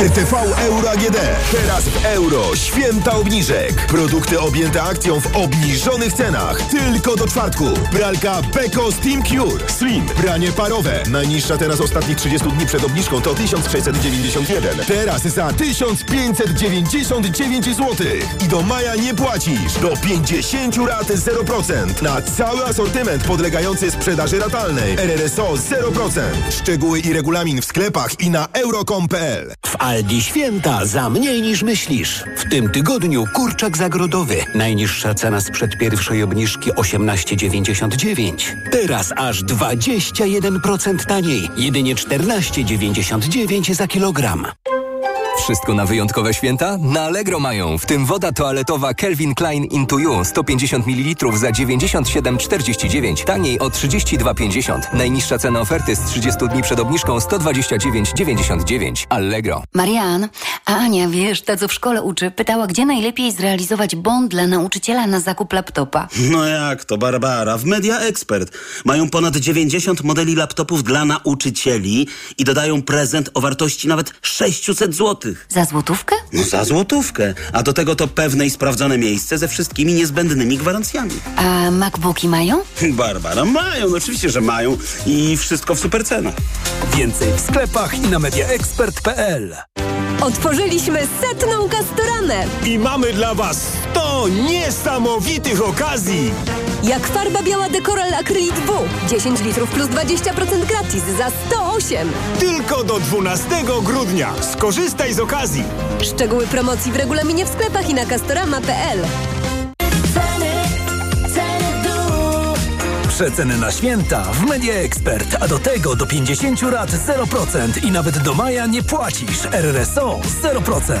RTV Euro AGD. Teraz w euro. Święta obniżek. Produkty objęte akcją w obniżonych cenach. Tylko do czwartku. Pralka Beko Steam Cure. Slim. Pranie parowe. Najniższa teraz ostatnich 30 dni przed obniżką to 1691. Teraz za 1599 zł. I do maja nie płacisz. Do 50 rat 0%. Na cały asortyment podlegający sprzedaży ratalnej. RRSO 0%. Szczegóły i regulamin w sklepach i na euro.com.pl. Aldi święta za mniej niż myślisz. W tym tygodniu kurczak zagrodowy. Najniższa cena sprzed pierwszej obniżki 18,99. Teraz aż 21% taniej. Jedynie 14,99 za kilogram. Wszystko na wyjątkowe święta? Na Allegro mają, w tym woda toaletowa Calvin Klein Into You 150 ml za 97,49, taniej o 32,50. Najniższa cena oferty z 30 dni przed obniżką 129,99. Allegro. Marian, a Ania, wiesz, ta co w szkole uczy, pytała, gdzie najlepiej zrealizować bond dla nauczyciela na zakup laptopa. No jak to, Barbara? W Media Expert mają ponad 90 modeli laptopów dla nauczycieli i dodają prezent o wartości nawet 600 zł. Za złotówkę? No za złotówkę. A do tego to pewne i sprawdzone miejsce ze wszystkimi niezbędnymi gwarancjami. A MacBooki mają? Barbara, mają, no oczywiście, że mają i wszystko w super cenach. Więcej w sklepach i na mediaexpert.pl. Otworzyliśmy setną kastoranę. I mamy dla Was 100 niesamowitych okazji! Jak farba biała Dekoral Acrylic W. 10 litrów plus 20% gratis za 108. Tylko do 12 grudnia. Skorzystaj z okazji. Szczegóły promocji w regulaminie w sklepach i na castorama.pl. Najlepsze ceny na święta w Media Expert, a do tego do 50 lat 0% i nawet do maja nie płacisz. RRSO 0%.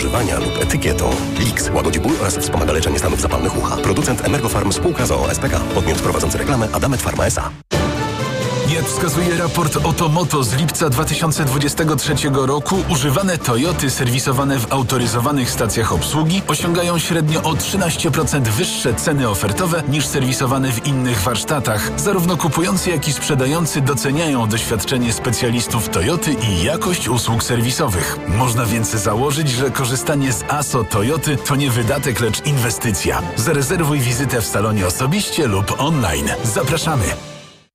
używania lub etykietą. Lix. Łagodzi ból oraz wspomaga leczenie stanów zapalnych ucha. Producent Emergofarm Spółka z OSPK. Podmiot prowadzący reklamę Adamet Pharma S.A. Jak wskazuje raport Otomoto z lipca 2023 roku, używane Toyoty serwisowane w autoryzowanych stacjach obsługi osiągają średnio o 13% wyższe ceny ofertowe niż serwisowane w innych warsztatach. Zarówno kupujący, jak i sprzedający doceniają doświadczenie specjalistów Toyoty i jakość usług serwisowych. Można więc założyć, że korzystanie z ASO Toyoty to nie wydatek, lecz inwestycja. Zarezerwuj wizytę w salonie osobiście lub online. Zapraszamy.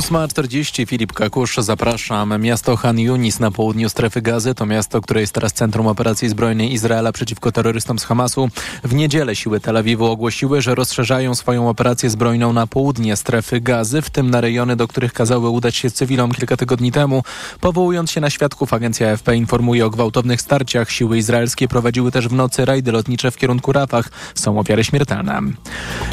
8.40 Filip Kakusz, zapraszam. Miasto Han Yunis na południu strefy gazy to miasto, które jest teraz centrum operacji zbrojnej Izraela przeciwko terrorystom z Hamasu. W niedzielę siły Tel Awiwu ogłosiły, że rozszerzają swoją operację zbrojną na południe strefy gazy, w tym na rejony, do których kazały udać się cywilom kilka tygodni temu. Powołując się na świadków, agencja AFP informuje o gwałtownych starciach. Siły izraelskie prowadziły też w nocy rajdy lotnicze w kierunku Rafah. Są ofiary śmiertelne.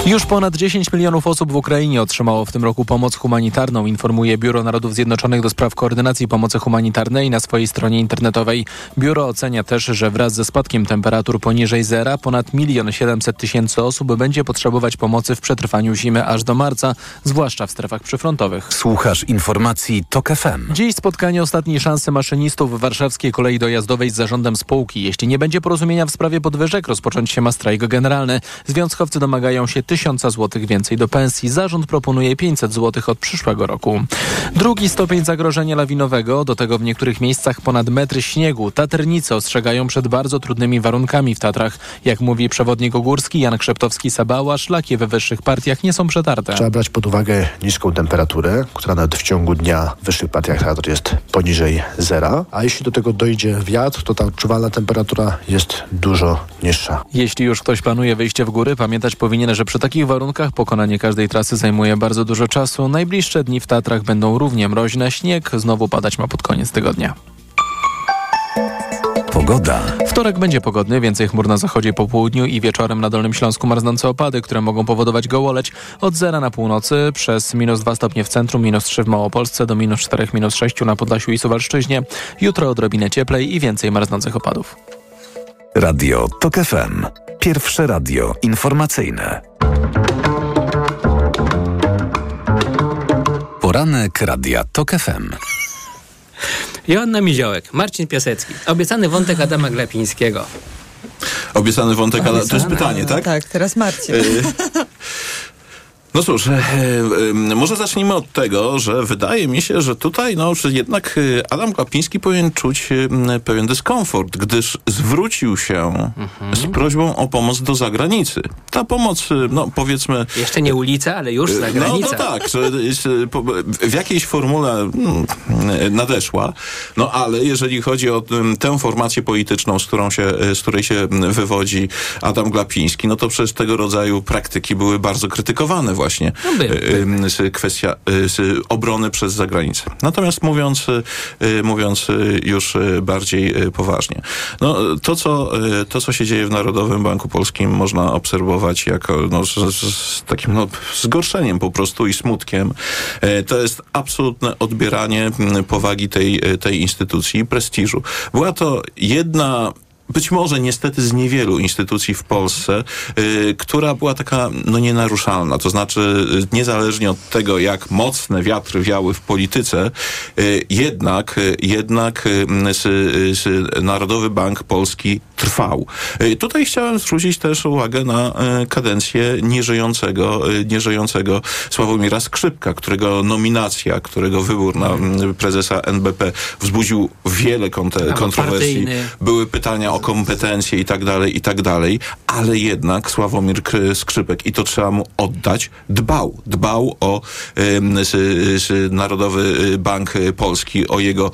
Już ponad 10 milionów osób w Ukrainie otrzymało w tym roku pomoc humanitarną informuje Biuro Narodów Zjednoczonych do spraw koordynacji pomocy humanitarnej na swojej stronie internetowej. Biuro ocenia też, że wraz ze spadkiem temperatur poniżej zera ponad 1 700 tysięcy osób będzie potrzebować pomocy w przetrwaniu zimy aż do marca, zwłaszcza w strefach przyfrontowych. Słuchasz informacji TOK FM. Dziś spotkanie ostatniej szansy maszynistów warszawskiej kolei dojazdowej z zarządem spółki. Jeśli nie będzie porozumienia w sprawie podwyżek, rozpocząć się ma strajk generalny. Związkowcy domagają się 1000 zł więcej do pensji. Zarząd proponuje 500 zł od przyszłego roku. Drugi stopień zagrożenia lawinowego, do tego w niektórych miejscach ponad metr śniegu. Taternicy ostrzegają przed bardzo trudnymi warunkami w Tatrach. Jak mówi przewodnik ogórski Jan Krzeptowski-Sabała, szlaki we wyższych partiach nie są przetarte. Trzeba brać pod uwagę niską temperaturę, która nawet w ciągu dnia w wyższych partiach temperatur jest poniżej zera, a jeśli do tego dojdzie wiatr, to ta odczuwalna temperatura jest dużo niższa. Jeśli już ktoś planuje wyjście w góry, pamiętać powinien, że przy takich warunkach pokonanie każdej trasy zajmuje bardzo dużo czasu. Najbliższe dni w Tatrach będą równie mroźne. Śnieg znowu padać ma pod koniec tygodnia. Pogoda. Wtorek będzie pogodny, więcej chmur na zachodzie po południu i wieczorem na Dolnym Śląsku marznące opady, które mogą powodować gołoleć od zera na północy przez minus 2 stopnie w centrum, minus 3 w Małopolsce do minus 4, minus 6 na Podlasiu i Suwalszczyźnie. Jutro odrobinę cieplej i więcej marznących opadów. Radio TOK FM. Pierwsze radio informacyjne. Poranek Radia TOK FM. Joanna Miziołek, Marcin Piasecki. Obiecany wątek Adama Glapińskiego. Obiecany wątek, ale to jest pytanie, tak? Tak, teraz Marcin. No cóż, e, e, może zacznijmy od tego, że wydaje mi się, że tutaj no, że jednak e, Adam Glapiński powinien czuć pewien dyskomfort, gdyż zwrócił się z prośbą o pomoc do zagranicy. Ta pomoc, no powiedzmy... Jeszcze nie ulica, ale już No zagranica. to tak, że w jakiejś formule mm, nadeszła, no ale jeżeli chodzi o tę formację polityczną, z, którą się, z której się wywodzi Adam Glapiński, no to przecież tego rodzaju praktyki były bardzo krytykowane właśnie. E, em, z kwestia e, z obrony przez zagranicę. Natomiast mówiąc, e, mówiąc już bardziej poważnie, no to co, to, co się dzieje w Narodowym Banku Polskim można obserwować jako no, z, z, takim no, zgorszeniem po prostu i smutkiem. E, To jest absolutne odbieranie m, powagi tej, tej instytucji, prestiżu. Była to jedna być może niestety z niewielu instytucji w Polsce, y, która była taka no nienaruszalna. To znaczy y, niezależnie od tego, jak mocne wiatry wiały w polityce, y, jednak, jednak Narodowy Bank Polski trwał. Y, Tutaj chciałem zwrócić też uwagę na y, kadencję nieżyjącego, y, nieżyjącego Sławomira Skrzypka, którego nominacja, którego wybór na mm, prezesa NBP wzbudził wiele kontrowersji. Były pytania o kompetencje i tak dalej, i tak dalej, ale jednak Sławomir Skrzypek, i to trzeba mu oddać, dbał. Dbał o Narodowy Bank Polski, o jego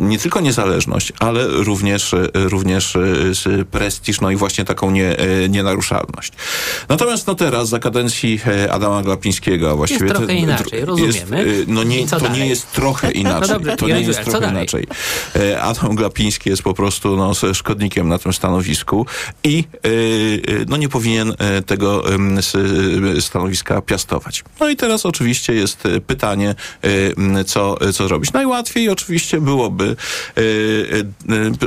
nie tylko niezależność, ale również, y, również y, s, prestiż, no i właśnie taką nie, y, nienaruszalność. Natomiast no teraz, za kadencji e, Adama Glapińskiego, właściwie... trochę ten- inaczej, jest, rozumiemy. y, No nie, to nie dalej? jest trochę No inaczej. dobrze, to nie jest trochę dalej? inaczej. E, Adam Glapiński jest po prostu no, szkodnikiem na tym stanowisku i no, nie powinien e, tego stanowiska piastować. No i teraz oczywiście jest pytanie, co, co zrobić. Najłatwiej oczywiście byłoby,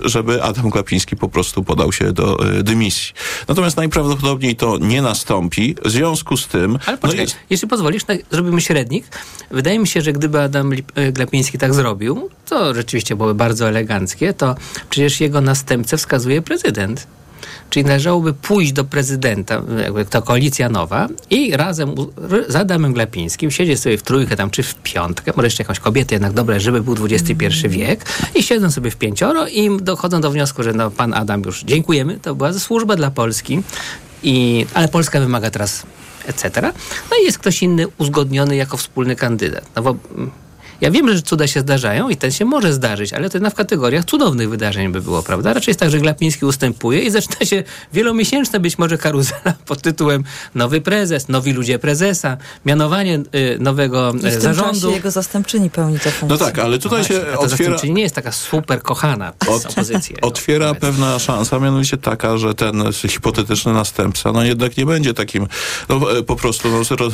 żeby Adam Glapiński po prostu podał się do e, dymisji. Natomiast najprawdopodobniej to nie nastąpi. W związku z tym... Ale no poczekaj, jest- jeśli pozwolisz, tak, zrobimy średnik. Wydaje mi się, że gdyby Adam Lip- e, Glapiński tak zrobił, to rzeczywiście byłoby bardzo eleganckie, to przecież jego następcę wskazuje prezydent. Czyli należałoby pójść do prezydenta, jakby to koalicja nowa i razem z Adamem Glapińskim siedzieć sobie w trójkę tam, czy w piątkę, może jeszcze jakąś kobietę, jednak dobre, żeby był XXI wiek i siedzą sobie w pięcioro i dochodzą do wniosku, że no, pan Adam już dziękujemy, to była służba dla Polski, i, ale Polska wymaga teraz etc. No i jest ktoś inny uzgodniony jako wspólny kandydat. No bo mm, ja wiem, że cuda się zdarzają i ten się może zdarzyć, ale to na w kategoriach cudownych wydarzeń by było, prawda? Raczej jest tak, że Glapiński ustępuje i zaczyna się wielomiesięczna być może karuzela pod tytułem nowy prezes, nowi ludzie prezesa, mianowanie y, nowego I y, w tym zarządu. jego zastępczyni pełni tę funkcję. No tak, ale tutaj No się właśnie, ta otwiera... zastępczyni nie jest taka super kochana przez opozycję. Otwiera pewna szansa, mianowicie taka, że ten hipotetyczny następca, no jednak nie będzie takim, no, po prostu no,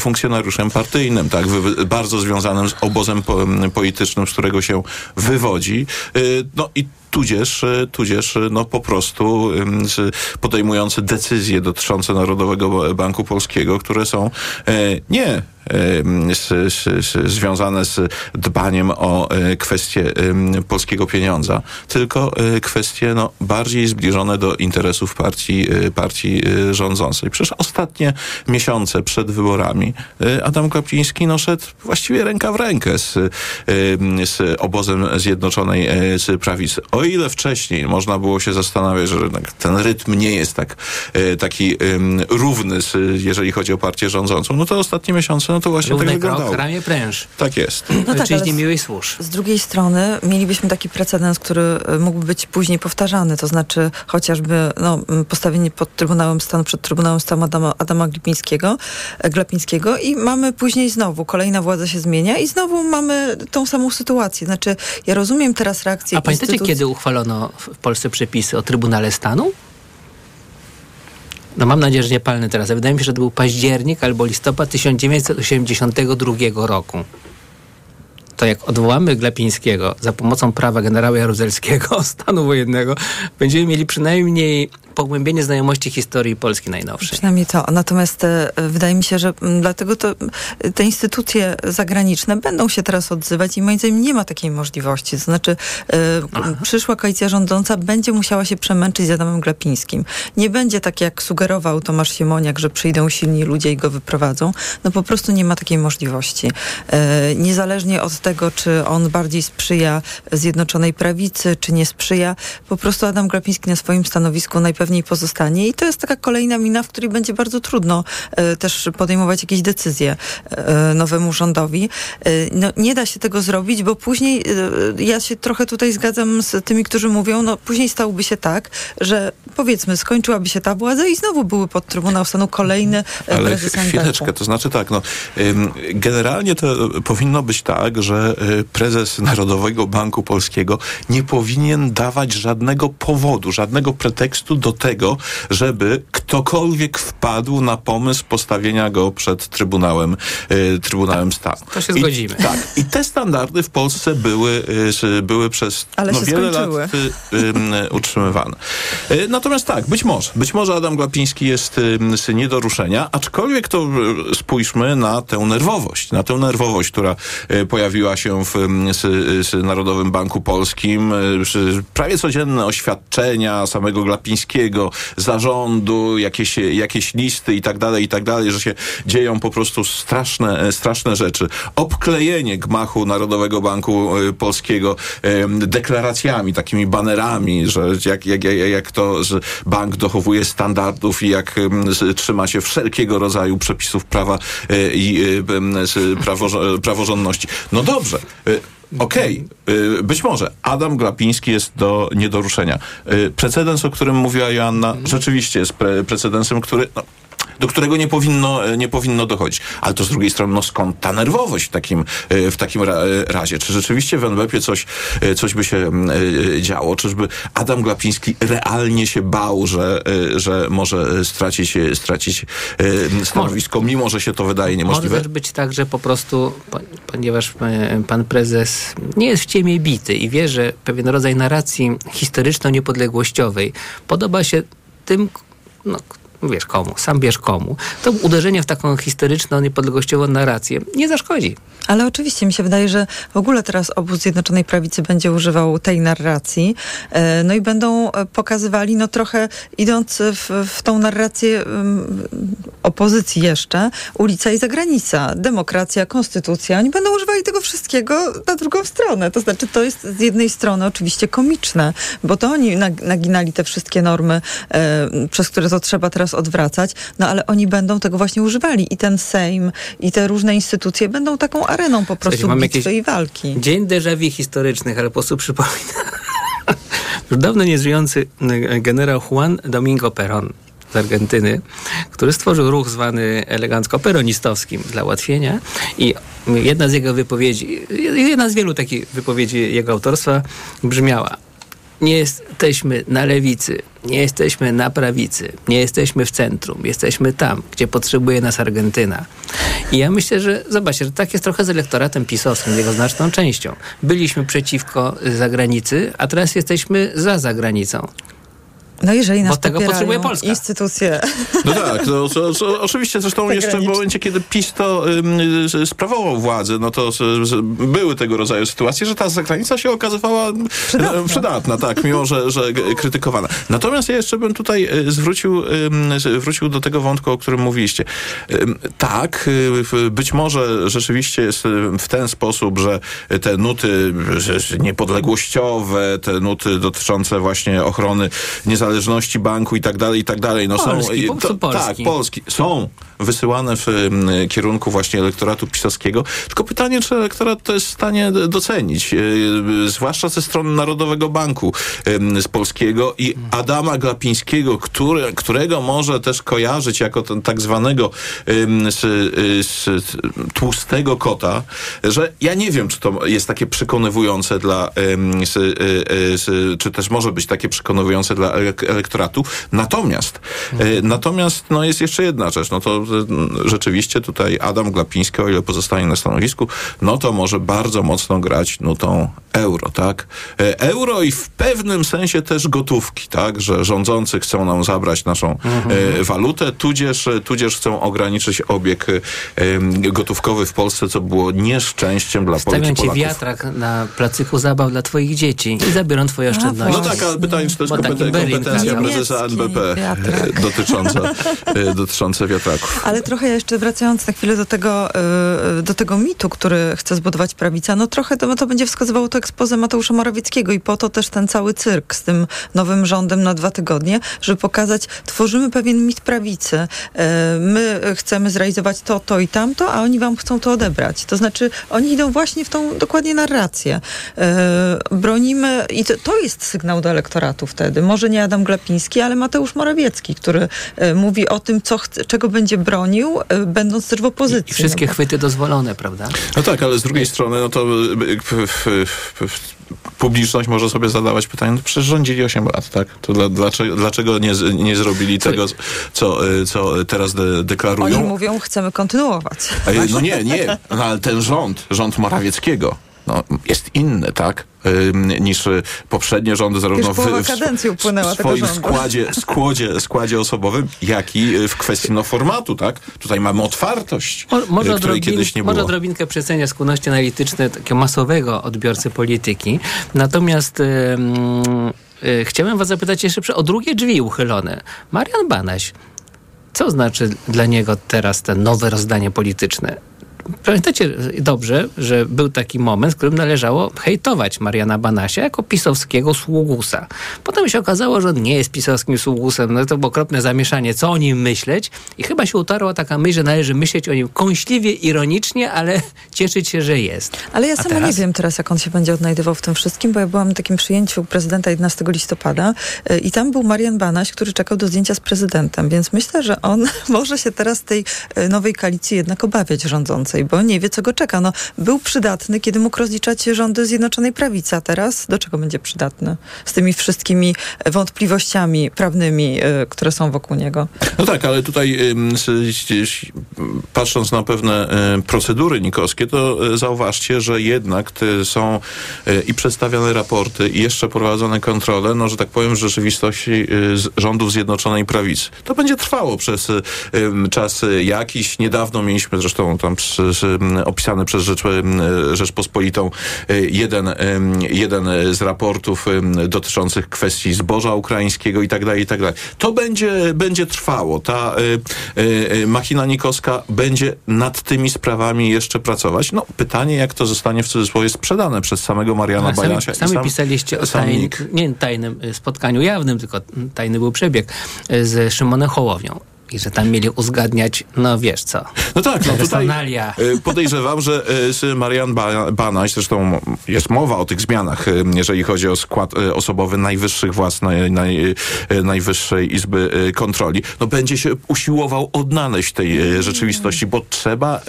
funkcjonariuszem partyjnym, tak, bardzo związanym z obozem po, politycznym, z którego się wywodzi. E, No i tudzież, e, tudzież e, no po prostu podejmujący decyzje dotyczące Narodowego Banku Polskiego, które są e, nie z, z, z, związane z dbaniem o kwestie polskiego pieniądza, tylko kwestie no, bardziej zbliżone do interesów partii, partii rządzącej. Przecież ostatnie miesiące przed wyborami Adam Kapliński no, szedł właściwie ręka w rękę z, z obozem Zjednoczonej Prawicy. O ile wcześniej można było się zastanawiać, że ten rytm nie jest tak, e, taki równy, z, jeżeli chodzi o partię rządzącą, no to ostatnie miesiące, no to właśnie Równy tak krok, wyglądało. ramię pręż. Tak jest. No tak, ale z- miłej służ. Z drugiej strony mielibyśmy taki precedens, który e, mógłby być później powtarzany, to znaczy chociażby no, postawienie pod Trybunałem Stanu, przed Trybunałem Stanu Adama, Adama Glipińskiego, e, Glapińskiego i mamy później znowu, kolejna władza się zmienia i znowu mamy tą samą sytuację. Znaczy ja rozumiem teraz reakcję A pamiętacie, instytucji- kiedy uchwalono w Polsce przepisy o Trybunale Stanu? No mam nadzieję, że nie palny teraz. Wydaje mi się, że to był październik albo listopad 1982 roku. To jak odwołamy Glapińskiego za pomocą prawa generała Jaruzelskiego stanu wojennego, będziemy mieli przynajmniej pogłębienie znajomości historii Polski najnowszej. Przynajmniej to. Natomiast e, wydaje mi się, że m, dlatego to te instytucje zagraniczne będą się teraz odzywać i moim zdaniem nie ma takiej możliwości. To znaczy e, przyszła koalicja rządząca będzie musiała się przemęczyć z Adamem Glapińskim. Nie będzie tak, jak sugerował Tomasz Siemoniak, że przyjdą silni ludzie i go wyprowadzą. No po prostu nie ma takiej możliwości. E, niezależnie od tego, czy on bardziej sprzyja Zjednoczonej Prawicy, czy nie sprzyja, po prostu Adam Glapiński na swoim stanowisku najpewniej pozostanie i to jest taka kolejna mina, w której będzie bardzo trudno e, też podejmować jakieś decyzje e, nowemu rządowi. E, no, nie da się tego zrobić, bo później, ja się trochę tutaj zgadzam z tymi, którzy mówią, no później stałoby się tak, że powiedzmy skończyłaby się ta władza i znowu były pod Trybunał Stanu kolejny e, Ale prezes ch- chwileczkę, to znaczy tak, no, generalnie to powinno być tak, że y, prezes Narodowego Banku Polskiego nie powinien dawać żadnego powodu, żadnego pretekstu do tego, żeby ktokolwiek wpadł na pomysł postawienia go przed Trybunałem, e, Trybunałem Stanu. To się I, zgodzimy. tak. I te standardy w Polsce były, e, były przez Ale no, wiele skończyły. lat y, y, utrzymywane. Y, Natomiast tak, być może. Być może Adam Glapiński jest y, nie do ruszenia, aczkolwiek to y, spójrzmy na tę nerwowość. Na tę nerwowość, która y, pojawiła się w y, s- s- Narodowym Banku Polskim. y, Prawie codzienne oświadczenia samego Glapińskiego, zarządu, jakieś, jakieś listy i tak dalej, i tak dalej, że się dzieją po prostu straszne, e, straszne rzeczy. Obklejenie gmachu Narodowego Banku y, Polskiego deklaracjami, takimi banerami, że jak, jak, jak, to że bank dochowuje standardów i jak z- trzyma się wszelkiego rodzaju przepisów prawa y, i z praworzo- praworządności. No dobrze. y, Okej, y, być może Adam Glapiński jest do nie do ruszenia. Y, Precedens, o którym mówiła Joanna, rzeczywiście jest pre precedensem, który no, do którego nie powinno, e, nie powinno dochodzić. Ale to z drugiej strony, no skąd ta nerwowość w takim, e, w takim e, razie? Czy rzeczywiście w NBP coś, coś by się mm, działo? Czyżby Adam Glapiński realnie się bał, że, że może stracić, stracić stanowisko, mimo że się to wydaje niemożliwe? Może też być tak, że po prostu, po- ponieważ pan prezes nie jest w ciemię bity i wie, że pewien rodzaj narracji historyczno-niepodległościowej podoba się tym, no, wiesz komu, sam wiesz komu, to uderzenie w taką historyczno-niepodległościową narrację nie zaszkodzi. Ale oczywiście mi się wydaje, że w ogóle teraz obóz Zjednoczonej Prawicy będzie używał tej narracji. e, No i będą e, pokazywali, no trochę idąc w, w tą narrację opozycji jeszcze, ulica i zagranica, demokracja, konstytucja. Oni będą używali tego wszystkiego na drugą stronę. To znaczy, to jest z jednej strony oczywiście komiczne, bo to oni nag- naginali te wszystkie normy, e, przez które to trzeba teraz odwracać, no ale oni będą tego właśnie używali. I ten Sejm, i te różne instytucje będą taką areną po prostu Słuchajcie, bitwy i walki. Dzień vu historycznych, ale po prostu przypomina. Już dawno nieżyjący e, generał Juan Domingo Perón z Argentyny, który stworzył ruch zwany elegancko peronistowskim dla ułatwienia i jedna z jego wypowiedzi, jedna z wielu takich wypowiedzi jego autorstwa brzmiała nie jesteśmy na lewicy, nie jesteśmy na prawicy, nie jesteśmy w centrum, jesteśmy tam, gdzie potrzebuje nas Argentyna. I ja myślę, że zobaczcie, że tak jest trochę z elektoratem pisowskim, z jego znaczną częścią. Byliśmy przeciwko zagranicy, a teraz jesteśmy za zagranicą. No jeżeli nas Bo tego potrzebuje Polska. instytucje No tak, no, to, to, oczywiście zresztą jeszcze w momencie, kiedy PiS to ym, y, sprawował władzę, no to były tego rodzaju sytuacje, że ta zagranica się okazywała przydatna, przydatna tak, mimo że, że krytykowana. Natomiast ja jeszcze bym tutaj y, zwrócił, wrócił do tego wątku, o którym mówiliście. Ym, tak, y, być może rzeczywiście jest y, w ten sposób, że te nuty niepodległościowe, te nuty dotyczące właśnie ochrony niezależności banku i tak dalej, i tak dalej, no Polski, są... prostu Tak. Polski. Są wysyłane w kierunku właśnie elektoratu pisowskiego. Tylko pytanie, czy elektorat to jest w stanie docenić, e, zwłaszcza ze strony Narodowego Banku z polskiego i Adama Glapińskiego, który, którego może też kojarzyć jako ten tak zwanego z, z tłustego kota, że ja nie wiem, czy to jest takie przekonywujące dla, e, e, czy też może być takie przekonywujące dla elek- elektoratu. Natomiast, natomiast no jest jeszcze jedna rzecz, no to rzeczywiście tutaj Adam Glapiński, o ile pozostanie na stanowisku, no to może bardzo mocno grać nutą euro, tak? E, Euro i w pewnym sensie też gotówki, tak? Że rządzący chcą nam zabrać naszą e, walutę, tudzież, tudzież chcą ograniczyć obieg e, gotówkowy w Polsce, co było nieszczęściem dla Polek i Stawiam ci Polaków. wiatrak na placyku zabaw dla twoich dzieci i zabiorą twoje oszczędności. No tak, ale pytanie, czy to jest kompetencja prezesa NBP wiatrak. dotycząca, dotycząca wiatraków. Ale trochę jeszcze wracając na chwilę do tego, y, do tego mitu, który chce zbudować prawica, no trochę to, to będzie wskazywało to ekspozę Mateusza Morawieckiego i po to też ten cały cyrk z tym nowym rządem na dwa tygodnie, żeby pokazać, tworzymy pewien mit prawicy. Y, My chcemy zrealizować to, to i tamto, a oni wam chcą to odebrać. To znaczy, oni idą właśnie w tą dokładnie narrację. Y, Bronimy i to, to jest sygnał do elektoratu wtedy. Może nie Adam Glapiński, ale Mateusz Morawiecki, który mówi o tym, co czego będzie bronił, y, będąc też w opozycji. I wszystkie no bo- chwyty dozwolone, prawda? No tak, ale z drugiej strony, no to y, p- publiczność może sobie zadawać pytanie, no przecież rządzili 8 lat, tak? To dla, dlaczego, dlaczego nie, nie zrobili tego, co, y, co teraz de, Oni deklarują? mówią, chcemy kontynuować. Y, No nie, nie, no, ale ten rząd, rząd Morawieckiego, no, jest inny, tak? Niż y, poprzednie rządy, zarówno w, w, swoim składzie, składzie, składzie osobowym, jak i y, w kwestii no, formatu, tak? Tutaj mamy otwartość, Mo- Może, y, której odrobin, kiedyś nie może było. odrobinkę przecenia skłonności analityczne takiego masowego odbiorcy polityki. Natomiast y, chciałem was zapytać jeszcze o drugie drzwi uchylone. Marian Banaś, co znaczy dla niego teraz te nowe rozdanie polityczne? Pamiętacie dobrze, że był taki moment, w którym należało hejtować Mariana Banasia jako pisowskiego sługusa. Potem się okazało, że on nie jest pisowskim sługusem. No to było okropne zamieszanie, co o nim myśleć. I chyba się utarła taka myśl, że należy myśleć o nim kąśliwie, ironicznie, ale cieszyć się, że jest. Ale ja A sama teraz? nie wiem teraz, jak on się będzie odnajdywał w tym wszystkim, bo ja byłam na takim przyjęciu prezydenta 11 listopada y, i tam był Marian Banaś, który czekał do zdjęcia z prezydentem, więc myślę, że on może się teraz tej y, nowej koalicji jednak obawiać rządzącej, bo nie wie, co go czeka. No, był przydatny, kiedy mógł rozliczać rządy Zjednoczonej Prawicy, a teraz do czego będzie przydatny? Z tymi wszystkimi e, wątpliwościami prawnymi, y, które są wokół niego. No tak, ale tutaj patrząc na pewne y, procedury nikowskie, to zauważcie, że jednak są i przedstawiane raporty i jeszcze prowadzone kontrole, no że tak powiem, w rzeczywistości rządów Zjednoczonej Prawicy. To będzie trwało przez czas jakiś. Niedawno mieliśmy zresztą tam ym, opisany przez Rzecz, ym, Rzeczpospolitą y, jeden, jeden z raportów dotyczących kwestii zboża ukraińskiego i tak dalej, i tak dalej. To będzie, będzie trwało. Ta y, y, y, machina nikowska będzie nad tymi sprawami jeszcze pracować. No, pytanie, jak to zostanie w cudzysłowie sprzedane przez samego Mariana Ale Bajasia. sami, sam- pisaliście o tajnym, nie tajnym y, spotkaniu jawnym, tylko tajny był przebieg y, z Szymonem Hołownią. I że tam mieli uzgadniać, no wiesz co. No tak, no tutaj y, podejrzewam, że z Marian ba Banaś, zresztą jest mowa o tych zmianach, y, jeżeli chodzi o skład osobowy najwyższych władz naj, naj, Najwyższej Izby Kontroli, no będzie się usiłował odnaleźć tej y, rzeczywistości, bo trzeba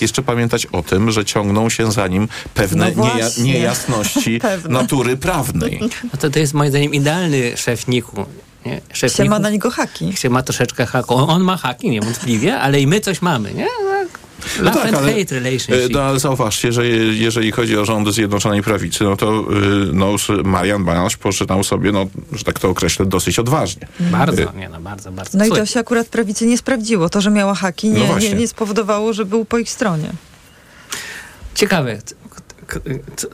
jeszcze pamiętać o tym, że ciągną się za nim pewne No nieja niejasności Pewne. natury prawnej. No to, to jest moim zdaniem idealny szef Niku. Nie? Szef Się ma na niego haki. się ma troszeczkę haku. On, on ma haki niewątpliwie, ale i my coś mamy, nie? No Love tak, and ale, hate relationship. e, no, ale zauważcie, że je- jeżeli chodzi o rządy Zjednoczonej Prawicy, no to y, no, już Marian Banaś poczynał sobie, no, że tak to określę, dosyć odważnie. Bardzo, Y, nie no, bardzo, bardzo. No i to się akurat prawicy nie sprawdziło. To, że miała haki, No nie, właśnie. nie, nie spowodowało, że był po ich stronie. Ciekawe,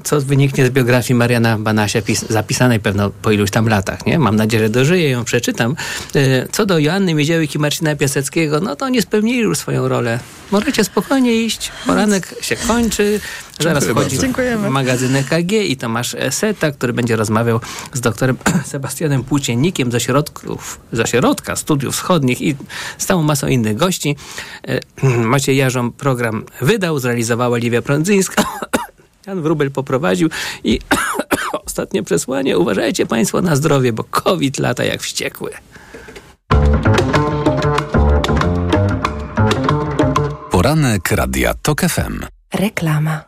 co, wyniknie z biografii Mariana Banasia, pis, zapisanej pewno po iluś tam latach, nie? Mam nadzieję, że dożyję ją, przeczytam. E, Co do Joanny Miedziałek i Marcina Piaseckiego, no to oni spełnili już swoją rolę. Możecie spokojnie iść, poranek się kończy, zaraz Dziękuję wchodzi. Dziękujemy. magazyn EKG i Tomasz Seta, który będzie rozmawiał z doktorem Sebastianem Płóciennikiem z ośrodków, z ośrodka studiów wschodnich i z całą masą innych gości. E, Maciej Jarząb program wydał, zrealizowała Liwia Prądzyńska. Jan Wrubel poprowadził i ostatnie przesłanie. Uważajcie Państwo na zdrowie, bo COVID lata jak wściekły. Poranek Radia TOK FM. Reklama.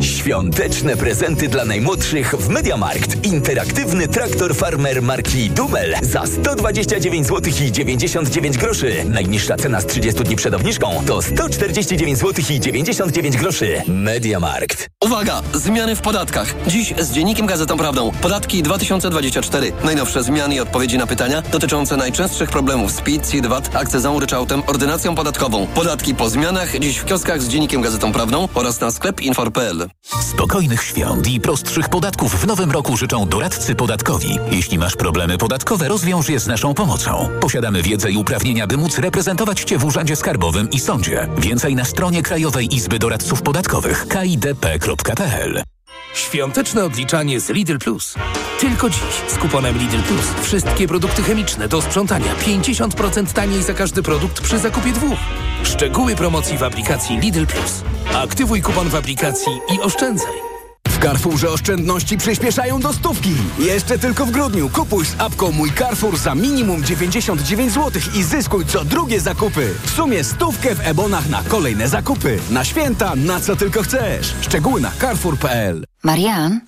Świąteczne prezenty dla najmłodszych w Mediamarkt. Interaktywny traktor farmer marki Dumel za 129 zł i 99 groszy. Najniższa cena z 30 dni przed obniżką to 149 zł i 99 groszy. Mediamarkt. Uwaga! Zmiany w podatkach. Dziś z Dziennikiem Gazetą Prawdą. Podatki 2024. Najnowsze zmiany i odpowiedzi na pytania dotyczące najczęstszych problemów z PIT, CIT, VAT, akcyzą, ryczałtem, ordynacją podatkową. Podatki po zmianach dziś w kioskach z Dziennikiem Gazetą Prawną oraz na sklep infor.pl. Spokojnych świąt i prostszych podatków w nowym roku życzą doradcy podatkowi. Jeśli masz problemy podatkowe, rozwiąż je z naszą pomocą. Posiadamy wiedzę i uprawnienia, by móc reprezentować Cię w Urzędzie Skarbowym i Sądzie. Więcej na stronie Krajowej Izby Doradców Podatkowych kidp.pl Świąteczne odliczanie z Lidl Plus. Tylko dziś z kuponem Lidl Plus wszystkie produkty chemiczne do sprzątania 50% taniej za każdy produkt przy zakupie dwóch. Szczegóły promocji w aplikacji Lidl Plus. Aktywuj kupon w aplikacji i oszczędzaj. W Carrefourze oszczędności przyspieszają do stówki. Jeszcze tylko w grudniu kupuj z apką Mój Carrefour za minimum 99 zł i zyskuj co drugie zakupy. W sumie stówkę w ebonach na kolejne zakupy. Na święta, na co tylko chcesz. Szczegóły na carrefour.pl Marian,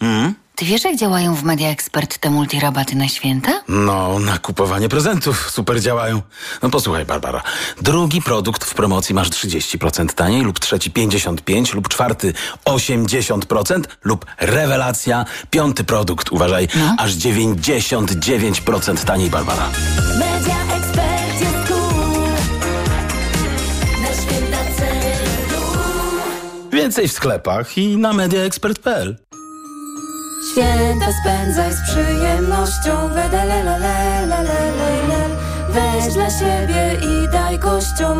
ty wiesz, jak działają w Media Expert te multirabaty na święta? No, na kupowanie prezentów super działają. No posłuchaj, Barbara. Drugi produkt w promocji masz 30% taniej, lub trzeci 55%, lub czwarty 80%, lub rewelacja, piąty produkt, uważaj, aż 99% taniej, Barbara. Media Expert jest cool. Na święta ceny Więcej w sklepach i na mediaexpert.pl. Święta spędzaj z przyjemnością Wedelelelelelelelel Weź dla siebie i daj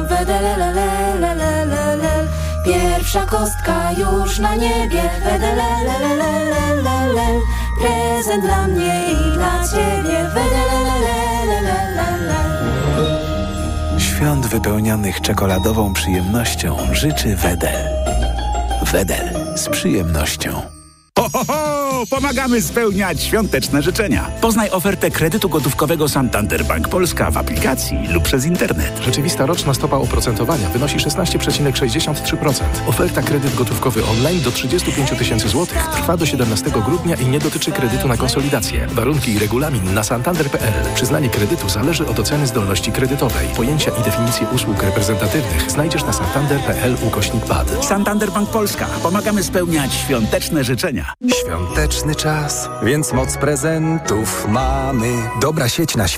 Wedelelelelelelel Pierwsza kostka już na niebie Wedelelelelelelel Prezent dla mnie i dla ciebie Świąt wypełnionych czekoladową przyjemnością życzy Wedel. Wedel z przyjemnością. Ho, ho, ho! Pomagamy spełniać świąteczne życzenia. Poznaj ofertę kredytu gotówkowego Santander Bank Polska w aplikacji lub przez internet. Rzeczywista roczna stopa oprocentowania wynosi 16,63%. Oferta kredyt gotówkowy online do 35 tysięcy złotych trwa do 17 grudnia i nie dotyczy kredytu na konsolidację. Warunki i regulamin na santander.pl. Przyznanie kredytu zależy od oceny zdolności kredytowej. Pojęcia i definicje usług reprezentatywnych znajdziesz na santander.pl ukośnik PAD. Santander Bank Polska. Pomagamy spełniać świąteczne życzenia. Świąteczny czas, więc moc prezentów mamy. Dobra sieć na świecie.